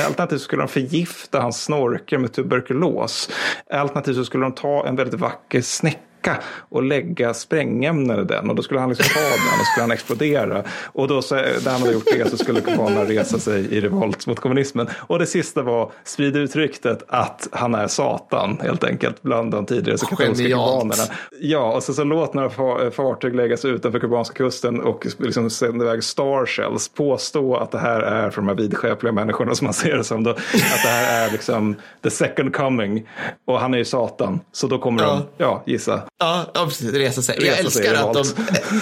Speaker 2: Alternativt så skulle de förgifta hans snorkel med tuberkulos. Alternativt så skulle de ta en väldigt vacker snäcka spricka och lägga sprängämnen i den. Och då skulle han liksom ta den och skulle han explodera. Och då så, när han hade gjort det så skulle kubanerna resa sig i revolt mot kommunismen. Och det sista var sprida ut ryktet att han är Satan helt enkelt bland de tidigare så katolska kubanerna. Ja, och så, så låt några fartyg läggas utanför kubanska kusten och liksom sända iväg starshells. Påstå att det här är för de här vidskepliga människorna som man ser det som då. Att det här är liksom the second coming. Och han är ju Satan. Så då kommer ja. de, ja, gissa,
Speaker 1: Ja, ja precis. Resa sig. Resa jag älskar att de,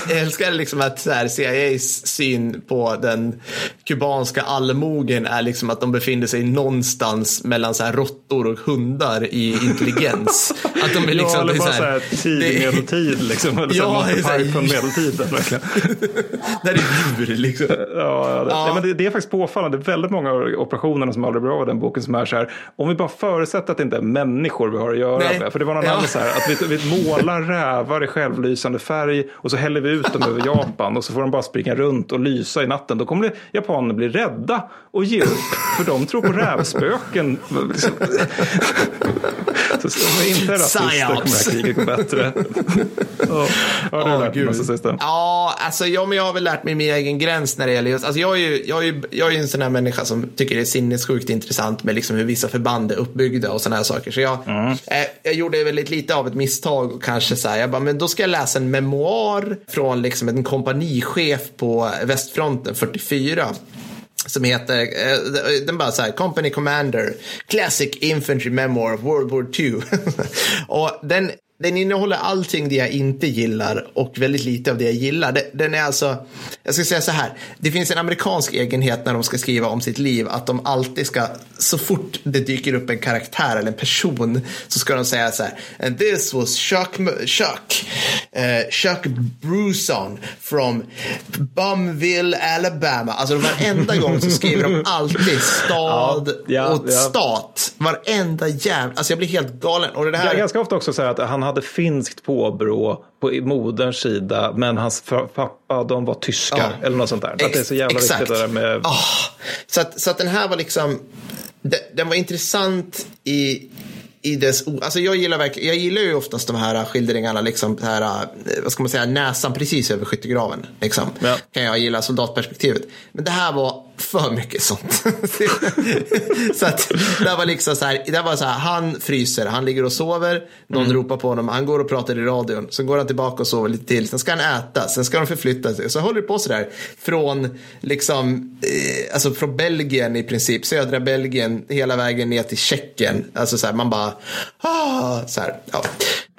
Speaker 1: jag älskar liksom att så här, CIAs syn på den kubanska allmogen är liksom att de befinner sig någonstans mellan så här råttor och hundar i intelligens. att de är liksom,
Speaker 2: ja, eller bara så här, tidig medeltid liksom. Eller ja, så här, från medeltiden verkligen.
Speaker 1: Där är djur liksom. Ja,
Speaker 2: ja, det, ja. men det, det, är faktiskt påfallande. Väldigt många operationer som aldrig blir av den boken som är så här. Om vi bara förutsätter att det inte är människor vi har att göra Nej. med. För det var någon ja. annan så här. Att vi, vi målar alla rävar i självlysande färg och så häller vi ut dem över Japan och så får de bara springa runt och lysa i natten. Då kommer japanerna bli rädda och ge upp för de tror på rävspöken. Så ska vi inte är rasister kommer det här kriget gå bättre. oh, har du oh, lärt dig?
Speaker 1: Ja, alltså ja, men jag har väl lärt mig min egen gräns när det gäller just, alltså jag är ju, jag är ju, jag är en sån här människa som tycker det är sinnessjukt intressant med liksom hur vissa förband är uppbyggda och sådana här saker. Så jag, mm. eh, jag gjorde väldigt lite av ett misstag och kanske så här, jag bara, men då ska jag läsa en memoar från liksom en kompanichef på västfronten 44 som heter, eh, den bara så här, Company Commander, Classic Infantry Memoir of World War II. och den, den innehåller allting det jag inte gillar och väldigt lite av det jag gillar. Den är alltså, jag ska säga så här, det finns en amerikansk egenhet när de ska skriva om sitt liv att de alltid ska, så fort det dyker upp en karaktär eller en person så ska de säga så här, and this was Chuck, Chuck, uh, Chuck Bruson from Bumville, Alabama. Alltså varenda gång så skriver de alltid stad ja, ja, och ja. stat. Varenda jävla, alltså jag blir helt galen. Och det här...
Speaker 2: Jag ganska ofta också säga att han hade finskt påbrå på moderns sida men hans pappa de var tyskar eller något sånt där. Att det är så jävla Exakt. viktigt det där med...
Speaker 1: Oh. Så, att, så att den här var liksom, den var intressant i i dess, alltså jag gillar verkligen, jag gillar ju oftast de här skildringarna, liksom här, eh, vad ska man säga, näsan precis över skyttegraven. Liksom. Ja. Kan jag gilla soldatperspektivet. Men det här var för mycket sånt. så att det var liksom så här, det var så här, han fryser, han ligger och sover, någon mm. ropar på honom, han går och pratar i radion, så går han tillbaka och sover lite till, sen ska han äta, sen ska de förflytta sig, så håller det på så där från, liksom, eh, alltså från Belgien i princip, södra Belgien, hela vägen ner till Tjeckien, alltså så här, man bara, ah, så här, ja.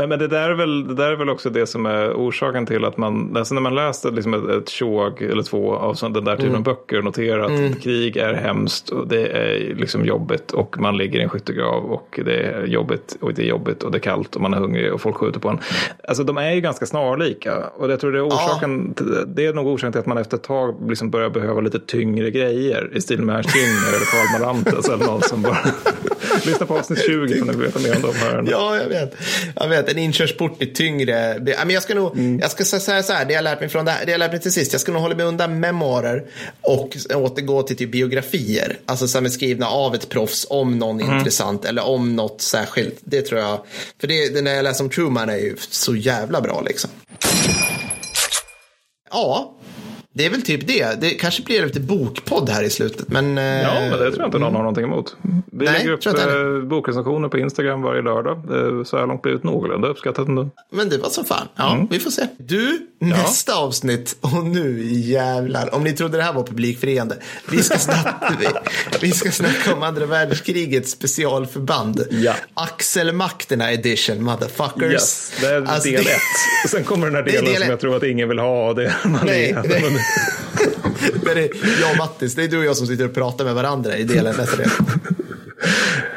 Speaker 2: Men, men det, där är väl, det där är väl också det som är orsaken till att man, alltså när man läste liksom ett, ett tjog eller två av sån, den där typen mm. av böcker och noterar att mm. krig är hemskt och det är liksom jobbigt och man ligger i en skyttegrav och det är jobbigt och det är jobbigt och det är kallt och man är hungrig och folk skjuter på en. Alltså de är ju ganska snarlika och jag tror det är orsaken, ja. det är nog orsaken till att man efter ett tag liksom börjar behöva lite tyngre grejer i stil med Ernst Jünger eller Karl Marantes eller någon som bara Lyssna på avsnitt 20 för att veta mer om de här.
Speaker 1: Ja, jag vet. Jag vet, en inkörsport är tyngre. Men jag ska nog, mm. jag ska säga så här, det jag lärt mig från det, här, det jag lärt mig till sist, jag ska nog hålla mig undan memoarer och återgå till typ biografier. Alltså så här med skrivna av ett proffs om någon mm. intressant eller om något särskilt. Det tror jag, för det när jag läser om Truman är ju så jävla bra liksom. Ja, det är väl typ det. Det kanske blir lite bokpodd här i slutet. Men,
Speaker 2: ja, men det tror jag inte någon har någonting emot. Vi Nej, lägger upp eh, bokrecensioner på Instagram varje lördag. Så här långt blivit någorlunda uppskattat ändå.
Speaker 1: Men det var så fan. Ja, mm. vi får se. Du, nästa ja. avsnitt. Och nu jävlar. Om ni trodde det här var publikfriande. Vi ska, snacka, vi, vi ska snacka om andra världskrigets specialförband. Ja. Axelmakterna edition, motherfuckers.
Speaker 2: Yes, det är alltså, del ett. Sen kommer den här delen som jag tror att ingen vill ha. Det, man Nej, är, det...
Speaker 1: Men det, jag och Mattis, det är du och jag som sitter och pratar med varandra i delen nästa del.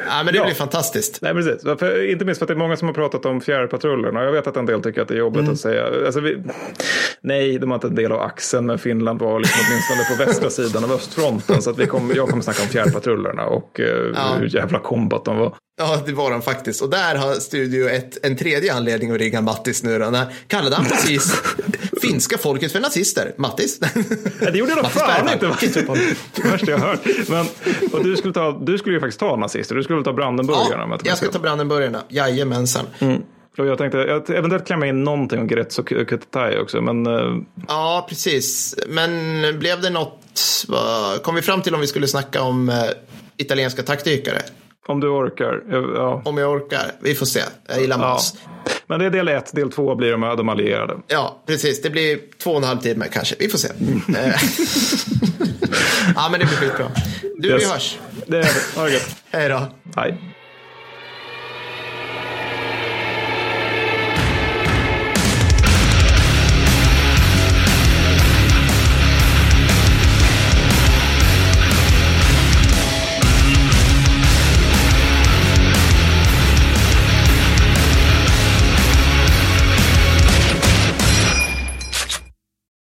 Speaker 1: Ja, men det ja. blir fantastiskt.
Speaker 2: Nej, precis. För, inte minst för att det är många som har pratat om fjärrpatrullerna. Jag vet att en del tycker att det är jobbigt mm. att säga. Alltså, vi, nej, de var inte en del av axeln, men Finland var liksom åtminstone på västra sidan av östfronten. Så att vi kom, jag kommer snacka om fjärrpatrullerna och eh, ja. hur jävla kombat de var.
Speaker 1: Ja, det var de faktiskt. Och där har Studio ett, en tredje anledning att ringa Mattis nu då. Kallade han precis finska folket för nazister? Mattis?
Speaker 2: Ja, det gjorde jag fan inte. Det värsta jag hört. Men, och du, skulle ta, du skulle ju faktiskt ta nazister. Du skulle ta Brandenburgarna.
Speaker 1: Ja, jag ska ta Brandenburgarna. Jajamensan. Mm.
Speaker 2: Jag tänkte jag eventuellt klämma in någonting om Gretz och Kutetai också. Men... Eh,
Speaker 1: ja, precis. Men blev det något? Kom vi fram till om vi skulle snacka om eh, italienska taktikare?
Speaker 2: Om du orkar. Ja.
Speaker 1: Om jag orkar. Vi får se. Jag gillar Måns. Ja.
Speaker 2: Men det är del ett. Del två blir de, de allierade.
Speaker 1: Ja, precis. Det blir två och en halv timme kanske. Vi får se. Eh. ja, men det blir skitbra. Du, yes. vi hörs.
Speaker 2: Det är det. Ha det
Speaker 1: Hej då.
Speaker 2: Hej.